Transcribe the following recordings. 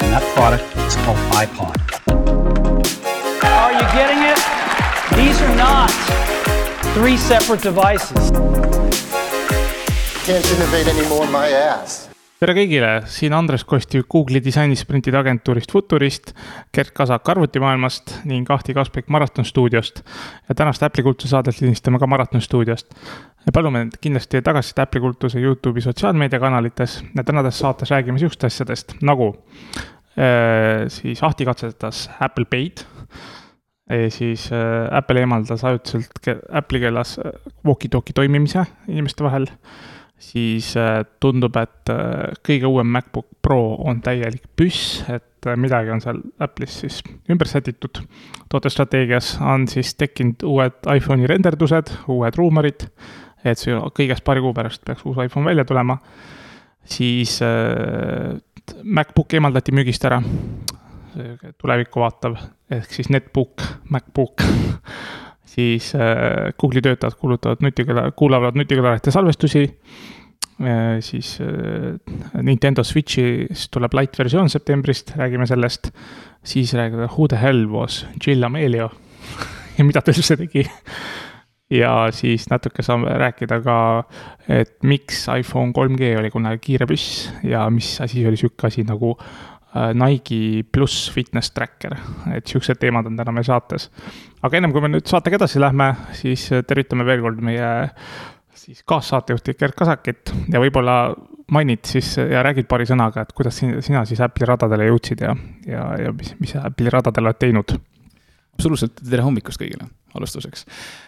and that product is called iPod. Are you getting it? These are not three separate devices. Can't innovate anymore my ass. Tere kõigile, siin Andres Kostiv Google'i disainisprintide agentuurist Futurist, Gert Kasak arvutimaailmast ning Ahti Kaspek Maraton stuudiost. ja tänast Apple'i kultuse saadet lindistame ka Maraton stuudiost. palume kindlasti tagasisidet Apple'i kultuse Youtube'i sotsiaalmeediakanalites ja tänases saates räägime sihukest asjadest nagu äh, siis Ahti katsetas Apple Pay'd siis äh, Apple eemaldas ajutiselt Apple'i keelas äh, walkie-talkie toimimise inimeste vahel siis äh, tundub, et äh, kõige uuem MacBook Pro on täielik püss, et äh, midagi on seal Apple'is siis ümber sätitud. tootestrateegias on siis tekkinud uued iPhone'i renderdused, uued ruumorid, et see kõigest paari kuu pärast peaks uus iPhone välja tulema. siis MacBook eemaldati müügist ära, tulevikku vaatav, ehk siis netbook, MacBook siis äh, Google'i töötajad kuulutavad nutikõla, kuulavad nutikõlarite salvestusi äh,. siis äh, Nintendo Switch'is tuleb light versioon septembrist, räägime sellest. siis räägime Who the hell was Jill Amelio ja mida ta üldse tegi. ja siis natuke saame rääkida ka, et miks iPhone 3G oli kunagi kiire püss ja mis asi oli sihuke asi nagu Äh, Nike pluss fitness tracker, et siuksed teemad on täna meil saates. aga ennem kui me nüüd saatega edasi lähme, siis äh, tervitame veel kord meie siis kaassaatejuhti Gerd Kasakit ja võib-olla mainid siis ja räägid paari sõnaga, et kuidas sina, siis Apple'i radadele jõudsid ja, ja, ja mis, mis Apple'i radadel oled teinud? absoluutselt, tere hommikust kõigile, alustuseks.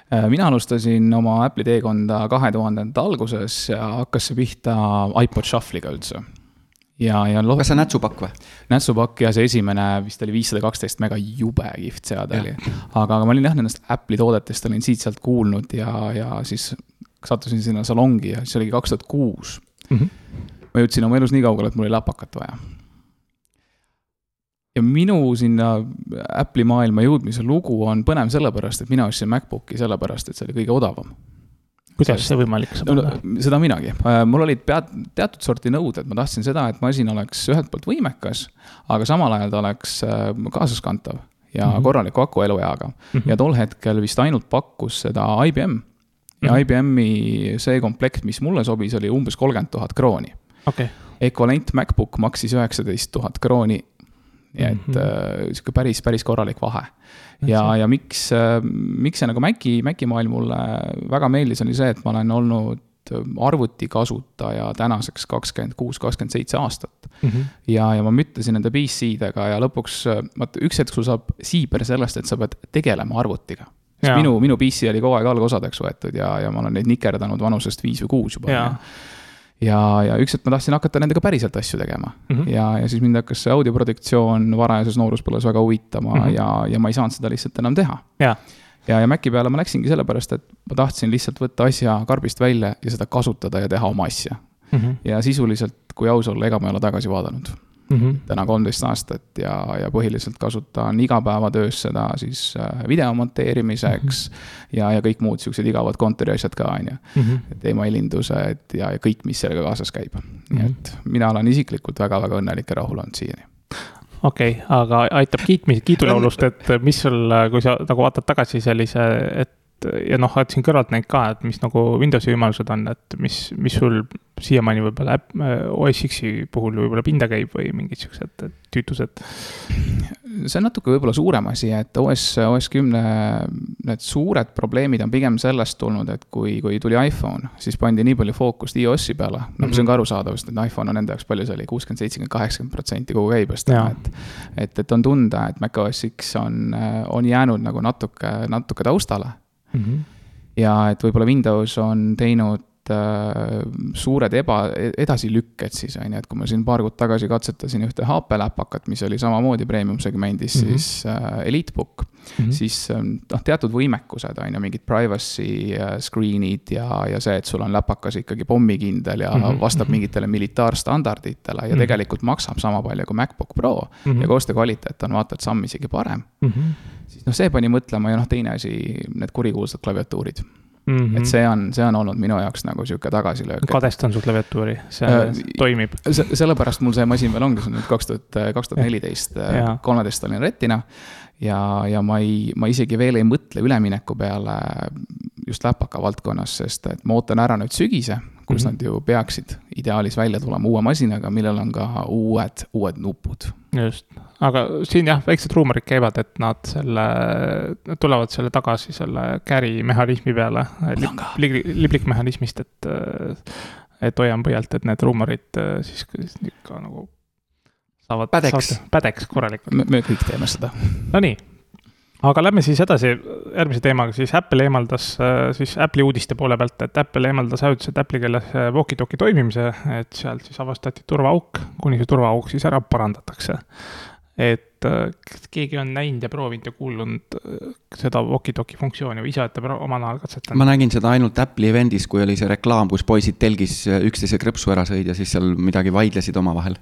Äh, mina alustasin oma Apple'i teekonda kahe tuhandenda alguses ja hakkas see pihta iPod Shuffle'iga üldse ja, ja. kas see on nätsupakk või? nätsupakk ja see esimene vist oli viissada kaksteist mega, jube kihvt seade oli. aga, aga ma olin jah nendest Apple'i toodetest olin siit-sealt kuulnud ja, ja siis sattusin sinna salongi ja siis oligi kaks tuhat kuus. Mhm. ma jõudsin oma elus nii kaugele, et mul oli läpakat vaja. ja minu sinna Apple'i maailma jõudmise lugu on põnev sellepärast, et mina ostsin MacBooki sellepärast, et see oli kõige odavam kuidas see võimalik saab olla no,? seda minagi, äh, mul olid pead, teatud sorti nõuded, ma tahtsin seda, et masin oleks ühelt poolt võimekas, aga samal ajal ta oleks äh, kaasaskantav ja mm -hmm. korraliku aku elueaga mm. -hmm. ja tol hetkel vist ainult pakkus seda IBM. ja mm -hmm. IBM-i see komplekt, mis mulle sobis, oli umbes kolmkümmend tuhat krooni okay.. ekvivalent MacBook maksis üheksateist tuhat krooni nii et mm -hmm. sihuke päris, päris korralik vahe. ja, ja miks, äh, miks see nagu Maci, Maci maailm mulle väga meeldis, oli see, et ma olen olnud arvutikasutaja tänaseks kakskümmend kuus, kakskümmend seitse aastat mm. -hmm. ja, ja ma müttasin nende PC-dega ja lõpuks, vaata üks hetk sul saab siiber sellest, et sa pead tegelema arvutiga. minu, minu PC oli kogu aeg algosadeks võetud ja, ja ma olen neid nikerdanud vanusest viis või kuus juba ja, ja üks hetk ma tahtsin hakata nendega päriselt asju tegema mm. -hmm. ja, ja siis mind hakkas see audioproduktsioon varajases nooruspõlves väga huvitama mm -hmm. ja, ja ma ei saanud seda lihtsalt enam teha. ja, ja, ja Maci peale ma läksingi sellepärast, et ma tahtsin lihtsalt võtta asja karbist välja ja seda kasutada ja teha oma asja mm. -hmm. ja sisuliselt, kui aus olla, ega ma ei ole tagasi vaadanud mm. -hmm. täna kolmteist aastat ja, ja põhiliselt kasutan igapäevatöös seda siis äh, video monteerimiseks mm. -hmm. ja, ja kõik muud siuksed igavad kontoriasjad ka, on ju. Mhm. et emailindused ja, ja kõik, mis sellega kaasas käib mm. -hmm. nii et mina olen isiklikult väga-väga õnnelik ja rahul olnud siiani okei okay,, aga aitab kiitmise, kiidulaulust, et mis sul, kui sa nagu vaatad tagasi sellise, et ja noh, vaatasin kõrvalt neid ka, et mis nagu Windowsi võimalused on, et mis, mis sul siiamaani võib-olla äpp, OS X-i puhul võib-olla pinda käib või mingid siuksed tüütused? see on natuke võib-olla suurem asi, et OS, OS kümne need suured probleemid on pigem sellest tulnud, et kui, kui tuli iPhone, siis pandi nii palju fookust iOS-i peale. no mis on ka arusaadav, sest et iPhone on nende jaoks palju see oli, kuuskümmend, seitsekümmend, kaheksakümmend protsenti kogu käibest. et, et, et on tunda, et macOS X on, on jäänud nagu natuke, natuke taustale mm. -hmm. ja et võib-olla Windows on teinud äh, suured eba, edasilükked siis on ju, et kui ma siin paar kuud tagasi katsetasin ühte HP läpakat, mis oli samamoodi premium segmendis mm, -hmm. siis äh, Elitebook mm, -hmm. siis ähm, noh, teatud võimekused on ju, mingid privacy äh, screen'id ja, ja see, et sul on läpakas ikkagi pommikindel ja mm -hmm. vastab mhm. mingitele militaarstandarditele ja mm -hmm. tegelikult maksab sama palju kui MacBook Pro mm -hmm. ja koostöö kvaliteet on vaata et samm isegi parem mm. -hmm siis noh, see pani mõtlema ja noh, teine asi, need kurikuulsad klaviatuurid mm. -hmm. et see on, see on olnud minu jaoks nagu sihuke tagasilöök. kadestan su klaviatuuri, see Äh, toimib. se-, sellepärast mul see masin veel ongi, see on nüüd kaks tuhat, kaks tuhat neliteist Jaa., kolmeteist olin retina. ja, ja ma ei, ma isegi veel ei mõtle ülemineku peale just läpaka valdkonnas, sest et ma ootan ära nüüd sügise, kus mm. -hmm. nad ju peaksid ideaalis välja tulema uue masinaga, millel on ka uued, uued nupud. just, aga siin jah, väiksed ruumorid käivad, et nad selle, tulevad selle tagasi selle carry mehhanismi peale. on ka. liblikmehhanismist, et, et hoian pöialt, et need ruumorid äh, siis ikka nagu saavad. Pädeks. pädeks korralikult. me, me kõik teeme seda. Nonii, aga lähme siis edasi järgmise teemaga, siis Apple eemaldas äh, siis Apple'i uudiste poole pealt, et Apple eemaldas ajutiselt Apple'i keeles äh, walkie-talkie toimimise, et sealt siis avastati turvaauk, kuni see turvaauk siis ära parandatakse. et äh, kas keegi on näinud ja proovinud ja kuulnud äh, seda walkie-talkie funktsiooni või ise olete omal ajal katsetanud? ma nägin seda ainult Apple'i event'is, kui oli see reklaam, kus poisid telgis äh, üksteise krõpsu ära sõid ja siis seal midagi vaidlesid omavahel.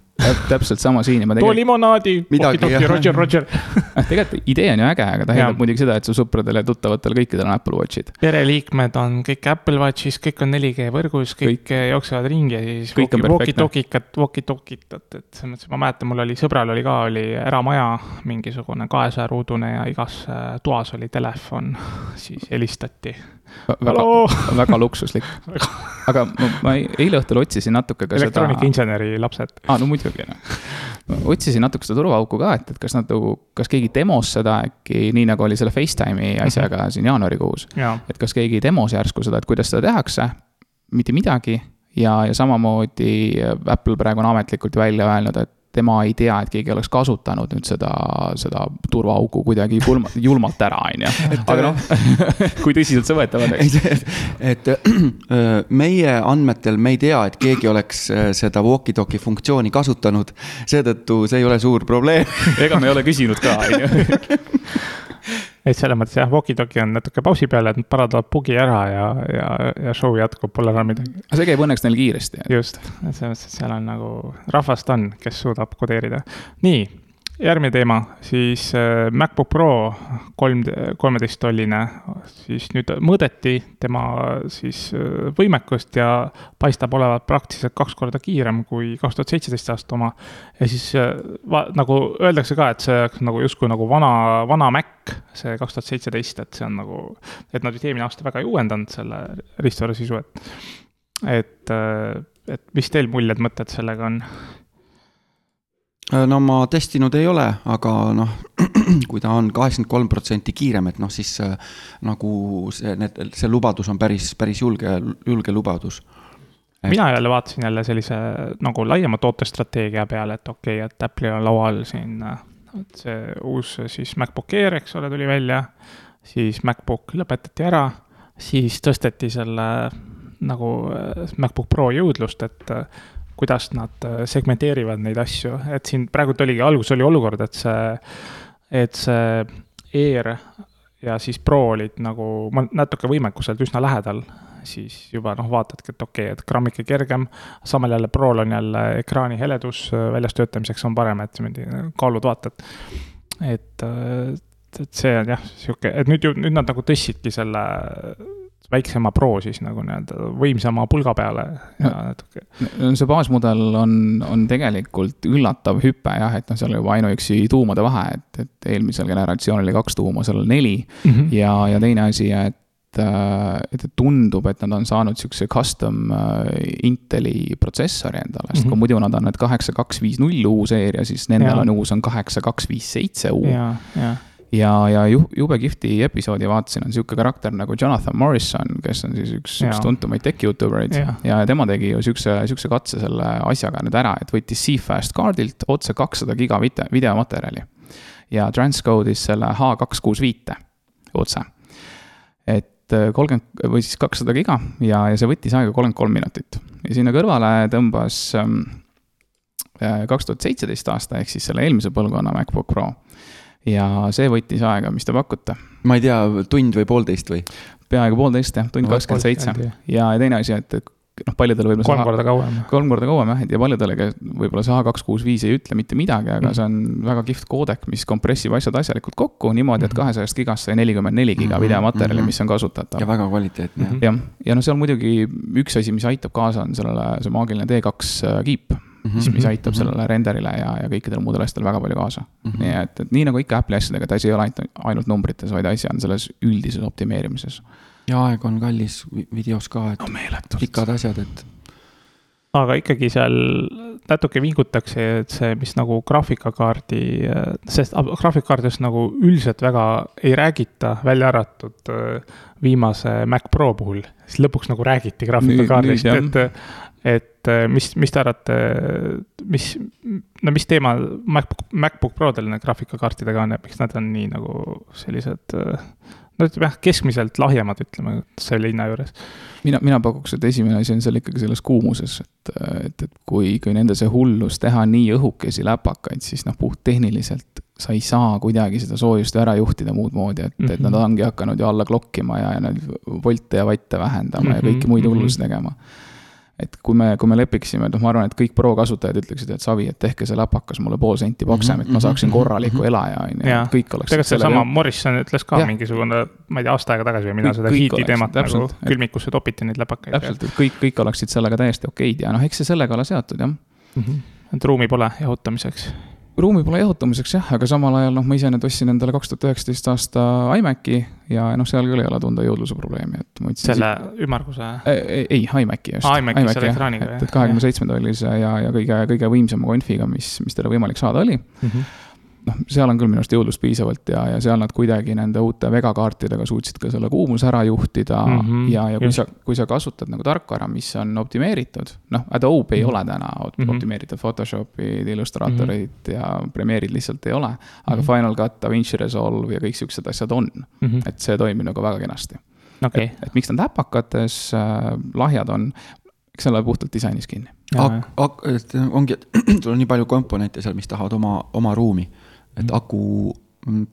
täpselt sama siin ja ma too tegelikult, limonaadi, Midagi, walkie-talkie. Roger, Roger. tegelikult idee on ju äge, aga ta eeldab muidugi seda, et su sõpradel ja tuttavatel kõikidel on Apple Watchid. pereliikmed on kõik Apple Watchis, kõik on 4G võrgus, kõik, kõik jooksevad ringi ja siis walkie-talkikat, walkie-talkikat, et selles mõttes, ma mäletan, mul oli sõbral oli ka, oli eramaja mingisugune kahesaja ruudune ja igas äh, toas oli telefon, siis helistati. väga, väga luksuslik. aga ma, ma eile õhtul otsisin natuke ka seda. elektroonikainseneri lapsed. aa, no muidugi noh. otsisin natuke seda turvaauku ka, et, et kas nad nagu, kas keegi demos seda äkki, nii nagu oli selle Facetime'i asjaga siin jaanuarikuus. jaa, et kas keegi demos järsku seda, et kuidas seda tehakse, mitte midagi. ja, ja samamoodi Apple praegu on ametlikult välja öelnud, et tema ei tea, et keegi oleks kasutanud nüüd seda, seda turvaauku kuidagi julma, julmalt ära, on ju. aga noh, kui tõsiselt see võetavad, eks. et öö, meie andmetel me ei tea, et keegi oleks seda walkie-talkie funktsiooni kasutanud, seetõttu see ei ole suur probleem. ega me ei ole küsinud ka, on ju. et selles mõttes jah, walkie-talkie on natuke pausi peal, et nad parandavad bugi ära ja, ja, ja show jätkub, pole enam midagi. aga see käib õnneks neil kiiresti. just, selles mõttes, et seal on nagu rahvast on, kes suudab kodeerida. nii, järgmine teema, siis äh, MacBook Pro kolm, kolmeteisttolline, siis nüüd mõõdeti tema siis äh, võimekust ja paistab olevat praktiliselt kaks korda kiirem kui kaks tuhat seitseteist aasta oma. ja siis äh, va, nagu öeldakse ka, et see oleks nagu justkui nagu vana, vana Mac, see kaks tuhat seitseteist, et see on nagu, et nad vist eelmine aasta väga ei uuendanud selle riistvara sisu, et et, et mis teil muljed, mõtted sellega on? No ma testinud ei ole, aga noh, kui ta on kaheksakümmend kolm protsenti kiirem, et noh, siis äh, nagu see, need, see lubadus on päris, päris julge, julge lubadus. Et- mina jälle vaatasin jälle sellise nagu laiema tootestrateegia peale, et okei okay,, et Apple'il on laual siin äh, see uus siis MacBook Air, eks ole, tuli välja, siis MacBook lõpetati ära, siis tõsteti selle nagu äh, MacBook Pro jõudlust, et äh, kuidas nad äh, segmenteerivad neid asju, et siin praegult oligi, alguses oli olukord, et see, et see Air ja siis Pro olid nagu natuke võimekuselt üsna lähedal, siis juba noh, vaatadki, et okei okay,, et grammike kergem, samal jälle Prol on jälle ekraani heledus äh, väljastöötamiseks on parem, et niimoodi kaalud vaatad. et, et see on jah, sihuke, et nüüd ju, nüüd nad nagu tõstsidki selle väiksema Pro siis nagu nii-öelda võimsama pulga peale ja natuke. see baasmudel on, on tegelikult üllatav hüpe jah, et noh, seal juba ainuüksi tuumade vahe, et, et eelmisel generatsioonil oli kaks tuuma, seal on neli ja, ja teine asi, et et tundub, et nad on saanud sihukese custom äh, Inteli protsessori endale, sest kui Mhm. muidu nad on need kaheksa, kaks, viis, null uus seeria, siis nendel Jaa. on uus on kaheksa, kaks, viis, seitse U. ja, ja, ja, ja ju, jube kihvti episoodi vaatasin, on sihuke karakter nagu Jonathan Morrison, kes on siis üks, üks tuntumaid tech Youtube eid ja tema tegi ju sihukese, sihukese katse selle asjaga nüüd ära, et võttis C-Fast kaardilt otse kakssada giga vite- videomaterjali. ja transcode'is selle H kaks kuus viite otse. et kolmkümmend või siis kakssada giga ja, ja see võttis aega kolmkümmend kolm minutit ja sinna kõrvale tõmbas ähm, kaks tuhat seitseteist aasta ehk siis selle eelmise põlvkonna MacBook Pro ja see võttis aega, mis te pakute? ma ei tea, tund või poolteist või? peaaegu poolteist jah, tund kakskümmend seitse ja, ja teine asi, et noh, paljudele võib-olla kolm korda kauem. kolm korda kauem jah, ja paljudele ka võib-olla see A265 ei ütle mitte midagi, aga Mhm. see on väga kihvt koodek, mis kompressib asjad asjalikult kokku niimoodi, et kahesajast gigast sai nelikümmend neli giga Mhm, videomaterjali, mhm. mis on kasutatav ja. väga kvaliteetne jah jah, ja noh, seal muidugi üks asi, mis aitab kaasa, on sellele see maagiline D2 kiip, mis, mis aitab sellele renderile ja, ja kõikidele muudele asjadele väga palju kaasa. Mhm. nii et, et nii nagu ikka Apple'i asjadega, et asi ei ole ainult, ainult numbrites, vaid asi on selles üldises optimeerimises. ja aeg on kallis vi- videos ka, et no pikad asjad, et aga ikkagi seal natuke vingutakse, et see, mis nagu graafikakaardi, sest graafikakaardist nagu üldiselt väga ei räägita, välja arvatud äh, viimase Mac Pro puhul, siis lõpuks nagu räägiti graafikakaardist, nüüd, et, et äh, mis, mis te arvate, mis, no mis teema MacBook, MacBook Prodel need graafikakaartidega on ja miks nad on nii nagu sellised äh, no ütleme jah, keskmiselt lahjemad, ütleme selle hinna juures. mina, mina pakuks, et esimene asi on seal ikkagi selles kuumuses, et, et, et kui, kui nende see hullus teha nii õhukesi läpakaid, siis noh, puhttehniliselt sa ei saa kuidagi seda soojust ära juhtida muud moodi, et mm, -hmm. et nad Mhm. ongi hakanud ju alla klokkima ja, ja neid volte ja vatte vähendama mm -hmm. ja Mhm, kõiki muid mhm. hullusi tegema. Et kui me, kui me lepiksime, noh, ma arvan, et kõik pro kasutajad ütleksid, et Savi, et tehke see läpakas mulle pool senti paksem, et ma saaksin korraliku elaja, on ju, Jaa. kõik oleks. tegelikult seesama Morrison ütles ka Jah. mingisugune, ma ei tea, aasta aega tagasi või millal seda hiiti teemat nagu et- külmikusse topiti neid läpakaid. täpselt, et kõik, kõik oleksid sellega täiesti okeid ja noh, eks see sellega ole seotud jah et ruumi pole jahutamiseks. Ruumi pole jahutamiseks jah, aga samal ajal noh, ma ise nüüd ostsin endale kaks tuhat üheksateist aasta iMaci ja noh, seal küll ei ole tunda jõudluse probleemi, et ma võtsin. selle ümmarguse. ei, ei, iMaci just. Aa, iMaci selle ekraaniga, et, jah. et kahekümne seitsmenda oli see ja, ja kõige, kõige võimsama konfiga, mis, mis teil võimalik saada oli. noh, seal on küll minu arust jõudlust piisavalt ja, ja seal nad kuidagi nende uute Vega kaartidega suutsid ka selle kuumuse ära juhtida mm -hmm, ja, ja kui just. sa, kui sa kasutad nagu tarkvara, mis on optimeeritud, noh, Adobe ei Mhm. ole täna op- Mhm. optimeeritud Photoshopid, Illustratorid mm -hmm. ja Premiere'id lihtsalt ei ole. aga mm. -hmm. Final Cut, DaVinci Resolve ja kõik siuksed asjad on, et see toimib nagu väga kenasti. okei, et miks nad äpakates äh, lahjad on, eks see ole puhtalt disainis kinni. ak-, ak-, et ongi, et sul on nii palju komponente seal, mis tahavad oma, oma ruumi. Et aku,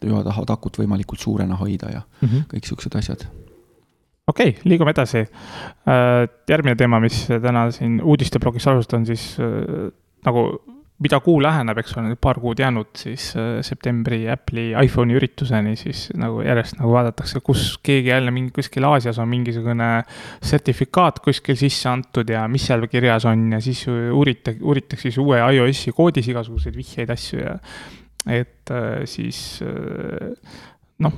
ja tahavad akut võimalikult suurena hoida ja kõik siuksed asjad. okei, liigume edasi. järgmine teema, mis täna siin uudisteblogis alustan, siis äh, nagu mida kuu läheneb, eks ole, nüüd paar kuud jäänud, siis äh, septembri Apple'i iPhone'i ürituseni, siis nagu järjest nagu vaadatakse, kus keegi jälle mingi kuskil Aasias on mingisugune sertifikaat kuskil sisse antud ja mis seal kirjas on ja siis uurita-, uuritakse siis uue iOS-i koodis igasuguseid vihjeid, asju ja et äh, siis äh, noh,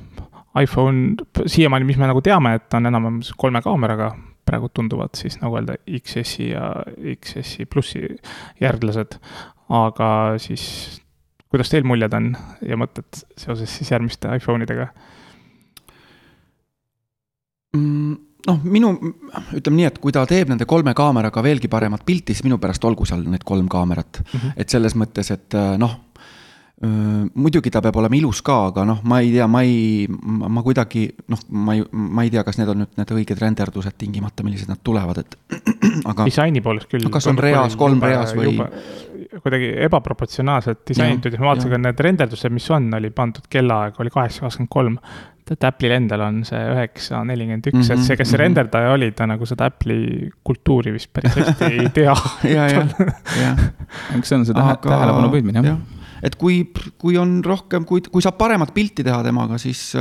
iPhone siiamaani, mis me nagu teame, et on enam-vähem kolme kaameraga, praegu tunduvad siis nagu öelda XS-i ja XS-i plussi järglased. aga siis, kuidas teil muljed on ja mõtted seoses siis järgmiste iPhone idega? Mm, noh, minu, ütleme nii, et kui ta teeb nende kolme kaameraga veelgi paremat pilti, siis minu pärast olgu seal need kolm kaamerat. et selles mõttes, et äh, noh, muidugi ta peab olema ilus ka, aga noh, ma ei tea, ma ei, ma kuidagi noh, ma ei, ma ei tea, kas need on nüüd need õiged renderdused tingimata, millised nad tulevad, et aga disaini poolest küll. Kas on reas, kolm reas või- kuidagi ebaproportsionaalselt disainitud ja ma vaatasin ka need renderdused, mis on, oli pandud kellaaeg oli kaheksa kakskümmend kolm. et Apple'il endal on see üheksa nelikümmend üks, et see, kes see Mhm, mhm. renderdaja oli, ta nagu seda Apple'i kultuuri vist päris hästi ei tea. ja, ja, jah. eks see on see tähe, tähelepanu püüdmine jah. Et kui, kui on rohkem, kui, kui saab paremat pilti teha temaga, siis,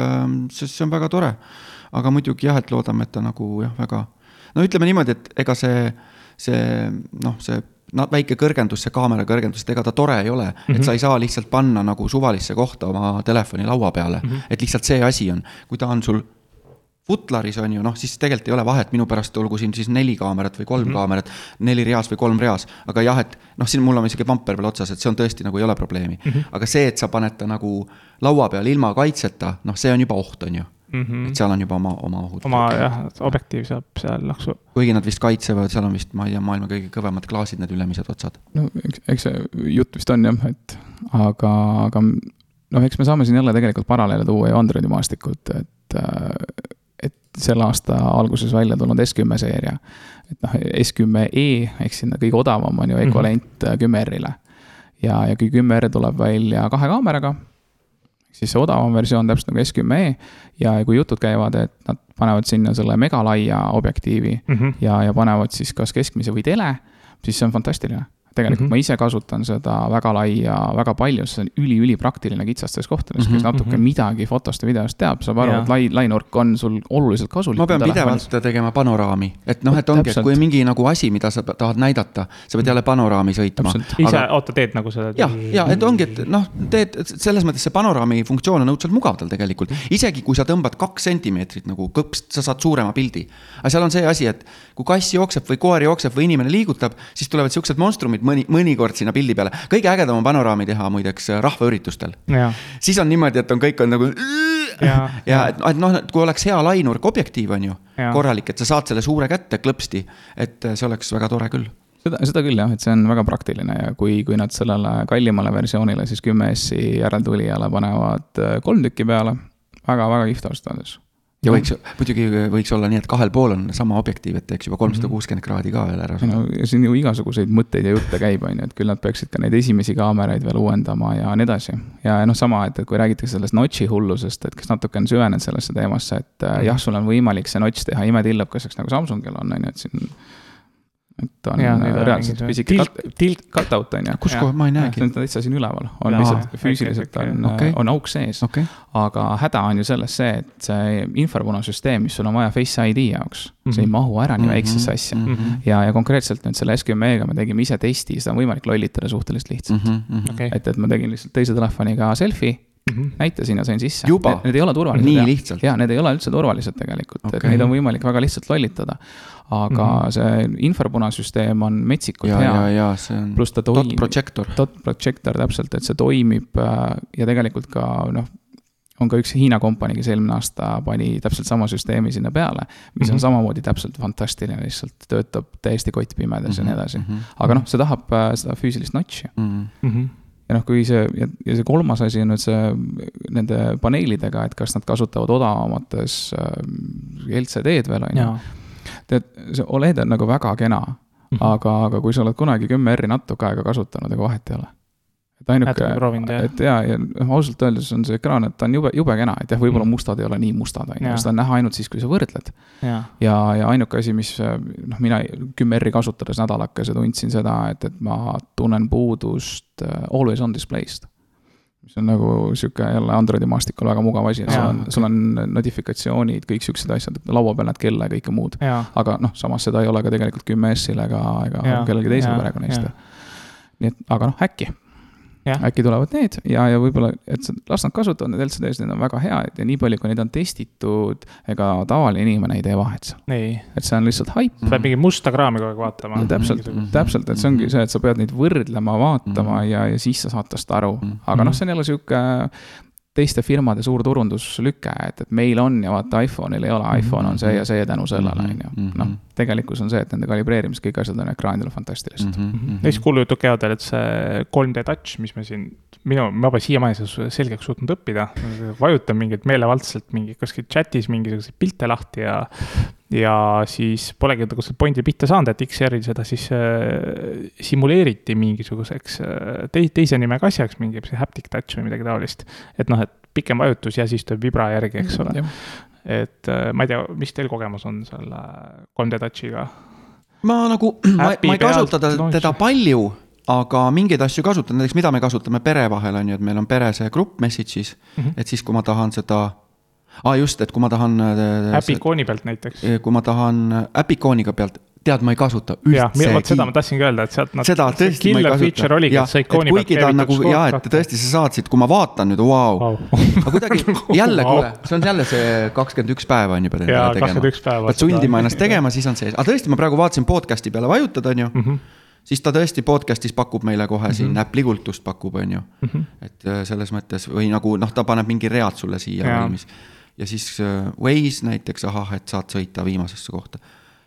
siis see on väga tore. aga muidugi jah, et loodame, et ta nagu jah, väga, no ütleme niimoodi, et ega see, see noh, see no, väike kõrgendus, see kaamera kõrgendus, et ega ta tore ei ole mm, -hmm. et sa ei saa lihtsalt panna nagu suvalisse kohta oma telefoni laua peale mm, -hmm. et lihtsalt see asi on, kui ta on sul Futlaris on ju noh, siis tegelikult ei ole vahet, minu pärast olgu siin siis neli kaamerat või kolm mm -hmm. kaamerat, neli reas või kolm reas, aga jah, et noh, siin mul on isegi bumper veel otsas, et see on tõesti nagu ei ole probleemi mm. -hmm. aga see, et sa paned ta nagu laua peale ilma kaitseta, noh, see on juba oht, on ju mm. -hmm. et seal on juba oma, oma ohud. oma jah, objektiiv saab seal laksu. kuigi nad vist kaitsevad, seal on vist, ma ei tea, maailma kõige kõvemad klaasid, need ülemised otsad. no eks, eks see jutt vist on jah, et aga, aga noh, eks me saame siin jälle tegelikult paralleele tuua ju Androidi maastikult, et, et selle aasta alguses välja tulnud S10 seeria. et noh, S10e ehk sinna kõige odavam on ju ekvivalent mm -hmm. 10R-ile. ja, ja kui 10R tuleb välja kahe kaameraga, siis see odavam versioon täpselt nagu S10e ja kui jutud käivad, et nad panevad sinna selle megalaia objektiivi mm Mhm. -hmm. ja, ja panevad siis kas keskmise või tele, siis see on fantastiline tegelikult mm Mhm. -hmm. ma ise kasutan seda väga laia väga palju, see on üli-ülipraktiline kitsastes kohtades mm, -hmm. kes natuke mm -hmm. midagi fotost ja videost teab, saab aru, et lai, lainurk on sul oluliselt kasulik. ma pean pidevalt tegema panoraami, et noh, et ongi, et kui mingi nagu asi, mida sa tahad näidata, sa pead jälle panoraami sõitma. ise aga..., oota, teed nagu seda? jah, ja et ongi, et noh, teed selles mõttes see panoraami funktsioon on õudselt mugav tal tegelikult, isegi kui sa tõmbad kaks sentimeetrit nagu kõpst, sa saad suurema pildi. aga seal on see asi, et kui kass jookseb või koer jookseb või inimene liigutab, siis tulevad siuksed monstrumid mõni, mõnikord sinna pildi peale. kõige ägedam on panoraami teha muideks rahvaüritustel. jah, siis on niimoodi, et on kõik on nagu Jaa, ja et, et noh, et kui oleks hea lainurk objektiiv on ju korralik, et sa saad selle suure kätte klõpsti, et see oleks väga tore küll seda, seda küll jah, et see on väga praktiline ja kui, kui nad sellele kallimale versioonile siis kümme S-i järeltulijale panevad äh, kolm tükki peale väga,, väga-väga kihvt ausalt öeldes. Ja võiks, muidugi võiks olla nii, et kahel pool on sama objektiiv, et teeks juba kolmsada kuuskümmend kraadi ka veel ära. no ja siin ju igasuguseid mõtteid ja jutte käib, on ju, et küll nad peaksid ka neid esimesi kaameraid veel uuendama ja nii edasi. ja noh, sama, et, et kui räägitakse sellest notch'i hullusest, et kes natuke on süvenenud sellesse teemasse, et äh, jah, sul on võimalik see notch teha imetillukeseks nagu Samsungil on, on ju, et siin. Et on Jaa, ja, on reaalselt see pisike tilk- cut- tilk- cut-out on ju. kus koha, ma ei see näegi on. täitsa siin üleval, on Jaa, lihtsalt füüsiliselt okei, on okei., on auk sees. okei, aga häda on ju selles see, et see infopunasüsteem, mis sul on vaja Face ID jaoks mm, -hmm. see ei Mhm. mahu ära nii Mhm, väiksesse asja mm. -hmm. ja, ja konkreetselt nüüd selle S10e-ga me tegime ise testi, seda on võimalik lollitada suhteliselt lihtsalt mm. -hmm. okei. et, et ma tegin lihtsalt teise telefoniga selfie, näitasin ja sain sisse. Juba? Need ei ole turvalised. Nii lihtsalt? jaa, need ei ole üldse turvalised tegelikult okay., et neid on võimalik väga lihtsalt lollitada. aga mm -hmm. see infopunasüsteem on metsikult ja, ja, hea. ja see on pluss ta dot toimib projector. dot projector täpselt, et see toimib äh, ja tegelikult ka noh, on ka üks Hiina kompanii, kes eelmine aasta pani täpselt sama süsteemi sinna peale, mis mm -hmm. on samamoodi täpselt fantastiline, lihtsalt töötab täiesti kottpimedas mm -hmm. ja nii edasi. aga noh, see tahab äh, seda füüsilist notch'i Mhm. Ja noh, kui see ja, ja see kolmas asi on nüüd see nende paneelidega, et kas nad kasutavad odavamates äh, LCD-d veel on ju. tead, see Oled on nagu väga kena mm. -hmm. aga, aga kui sa oled kunagi kümme R-i natuke aega kasutanud, ega vahet ei ole. Et ainuke et ja, ja noh, ausalt öeldes on see ekraan, et ta on jube, jube kena, et jah, võib-olla Mhm. mustad ei ole nii mustad, on ju, Jaa. seda on näha ainult siis, kui sa võrdled. jaa, ja, ja ainuke asi, mis noh, mina kümme R-i kasutades nädalakese tundsin seda, et, et ma tunnen puudust äh, always on display'st. mis on nagu sihuke jälle Androidi maastikul väga mugav asi, et sul Jaa. on, sul on notifikatsioonid, kõik siuksed asjad, laua peal näed kella ja kõike muud. jaa, aga noh, samas seda ei ole ka tegelikult 10S-il ega, ega Jaa, kellelgi teisel jaa, perekonnaist jaa.. nii et, aga noh, äkki, äkki tulevad need ja, ja võib-olla, et sa- las nad kasutavad need LCD-sid, need on väga head ja nii palju, kui neid on testitud, ega tavaline inimene ei tee vahet seal. et see on lihtsalt haip. peab mingi musta kraami kogu aeg vaatama. täpselt, täpselt, et see ongi see, et sa pead neid võrdlema, vaatama ja, ja siis sa saad tast aru. aga noh, see on jälle sihuke teiste firmade suur turunduslüke, et, et meil on ja vaata iPhone'il ei ole, iPhone on see ja see tänu sellele, on ju. noh, tegelikkus on see, et nende kalibreerimis kõik asjad on ekraanidel fantastilised mm. Mhm. ja siis kuulujutud käivad veel, et see 3D touch, mis me siin, minu, ma pole siiamaani seda selgeks suutnud õppida. vajutan mingeid meelevaldselt mingi kuskil chat'is mingisuguseid pilte lahti ja, ja siis polegi nagu selle pointi pihta saanud, et XR-il seda siis äh, simuleeriti mingisuguseks äh, tei-, teise nimega asjaks, mingi see haptic touch või midagi taolist. et noh, et pikem vajutus ja siis tuleb vibra järgi, eks ole. et äh, ma ei tea, mis teil kogemus on selle 3D touch'iga? ma nagu, ma, ma ei kasuta ta- launch- teda palju, aga mingeid asju kasutan, näiteks mida me kasutame pere vahel on ju, et meil on pere see grupp message'is mm, -hmm. et siis, kui ma tahan seda aa ah, just, et kui ma tahan. äpi ikooni pealt näiteks. kui ma tahan äpikooniga pealt, tead, ma ei kasuta jah, vot seda ma tahtsingi öelda, et sealt nad. seda tõesti ma ei kasuta feature oligi, et kuigi ta on nagu jaa, et tõesti sa saad siit, kui ma vaatan nüüd, vau. aga kuidagi jälle, Vau. kuule, see on jälle see kakskümmend üks päeva on ju pead Jaa, tegema 21. päeva pead sundima ennast tegema, siis on sees, aga tõesti, ma praegu vaatasin podcast'i peale vajutad, on ju mm. -hmm. siis ta tõesti podcast'is pakub meile kohe mm -hmm. siin äpplikultust pakub, on ju mm. -hmm. et äh, selles mõttes või nagu noh, ta paneb mingi read sulle siia valmis. Ja siis äh, Waze näiteks, ahah, et saad sõita viimasesse kohta.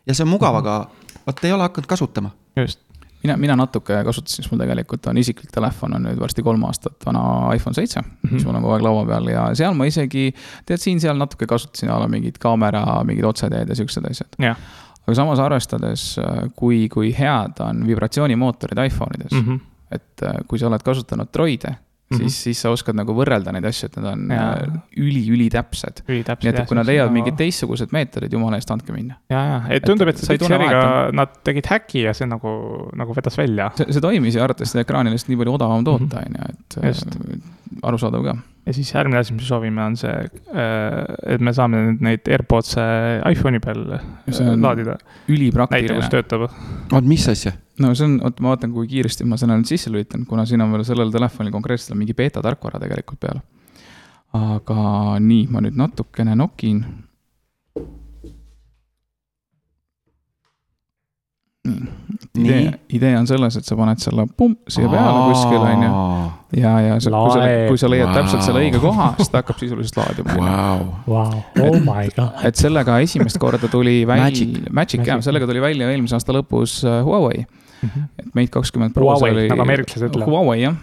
ja see on mugav, aga vot ei ole hakanud kasutama. just, mina, mina natuke kasutasin, siis mul tegelikult on isiklik telefon on nüüd varsti kolm aastat vana iPhone seitse mm, -hmm. mis mul on kogu aeg laua peal ja seal ma isegi, tead, siin-seal natuke kasutasin a la mingit kaamera, mingid otseteed ja siuksed asjad. jah. aga samas arvestades, kui, kui head on vibratsioonimootorid iPhone ides mm, Mhm. -hmm. et äh, kui sa oled kasutanud Droide, siis, siis sa oskad nagu võrrelda neid asju, et nad on äh, üli-ülitäpsed. ülitäpsed. nii et, et kui nad leiavad mingid. teistsugused meetodid, jumala eest, andke minna. ja, ja, et tundub, et Pixariga vahet. nad tegid häki ja see nagu, nagu vedas välja. see, see toimis ja arvatavasti seda ekraani on lihtsalt nii palju odavam toota, on ju, et Just. äh, arusaadav ka. ja siis järgmine asi, mis me soovime, on see, et me saame neid AirPods'e iPhone'i peal laadida. näita, kus ülipraktiline. töötab. oot, mis asja? No see on, oota, ma vaatan, kui kiiresti ma selle nüüd sisse lülitan, kuna siin on veel sellel telefonil konkreetselt mingi beeta tarkvara tegelikult peal. aga nii, ma nüüd natukene nokin. idee idee on selles, et sa paned selle pumm siia peale kuskile, on ju. ja, ja sa, kui sa kui sa leiad wow. täpselt selle õige koha, siis ta hakkab sisuliselt laadima. Vau, Vau, oh my god. et sellega esimest korda tuli välja, Magic. Magic jah, Magic. sellega tuli välja eelmise aasta lõpus äh, Huawei. Et Mate kakskümmend Pro Huawei, oli. nagu ameeriklased ütlevad. Huawei jah.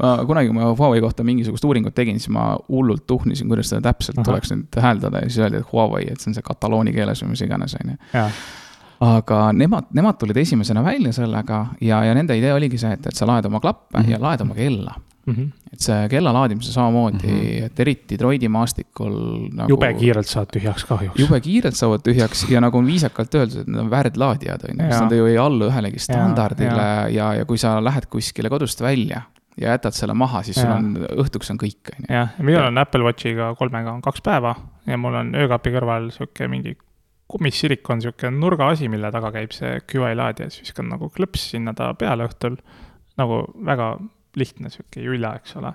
Ma kunagi, kui ma Huawei kohta mingisugust uuringut tegin, siis ma hullult tuhnisin, kuidas seda täpselt Ahah. tuleks nüüd hääldada ja siis öeldi, et Huawei, et see on see katalooni keeles või mis iganes, on ju. Aga nemad, nemad tulid esimesena välja sellega ja, ja nende idee oligi see, et, et sa laed oma klappe mm. -hmm. ja laed oma kella. Mhm. et see kella laadimise samamoodi mm. -hmm. et eriti Droidi maastikul nagu,. jube kiirelt saad tühjaks kahjuks. jube kiirelt saavad tühjaks ja nagu on viisakalt öeldud, et need on värdlaadijad, on ju, sest nad ju ei allu ühelegi standardile jaa. ja, ja, ja kui sa lähed kuskile kodust välja ja jätad selle maha, siis sul on, õhtuks on kõik, on ju. jah, ja minul on Apple Watchiga kolmega on kaks päeva ja mul on öökapi kõrval sihuke mingi kummisilikon sihuke nurgaasi, mille taga käib see QI laadija, siis viskan nagu klõps sinna ta peale õhtul. nagu väga lihtne sihuke julla, eks ole.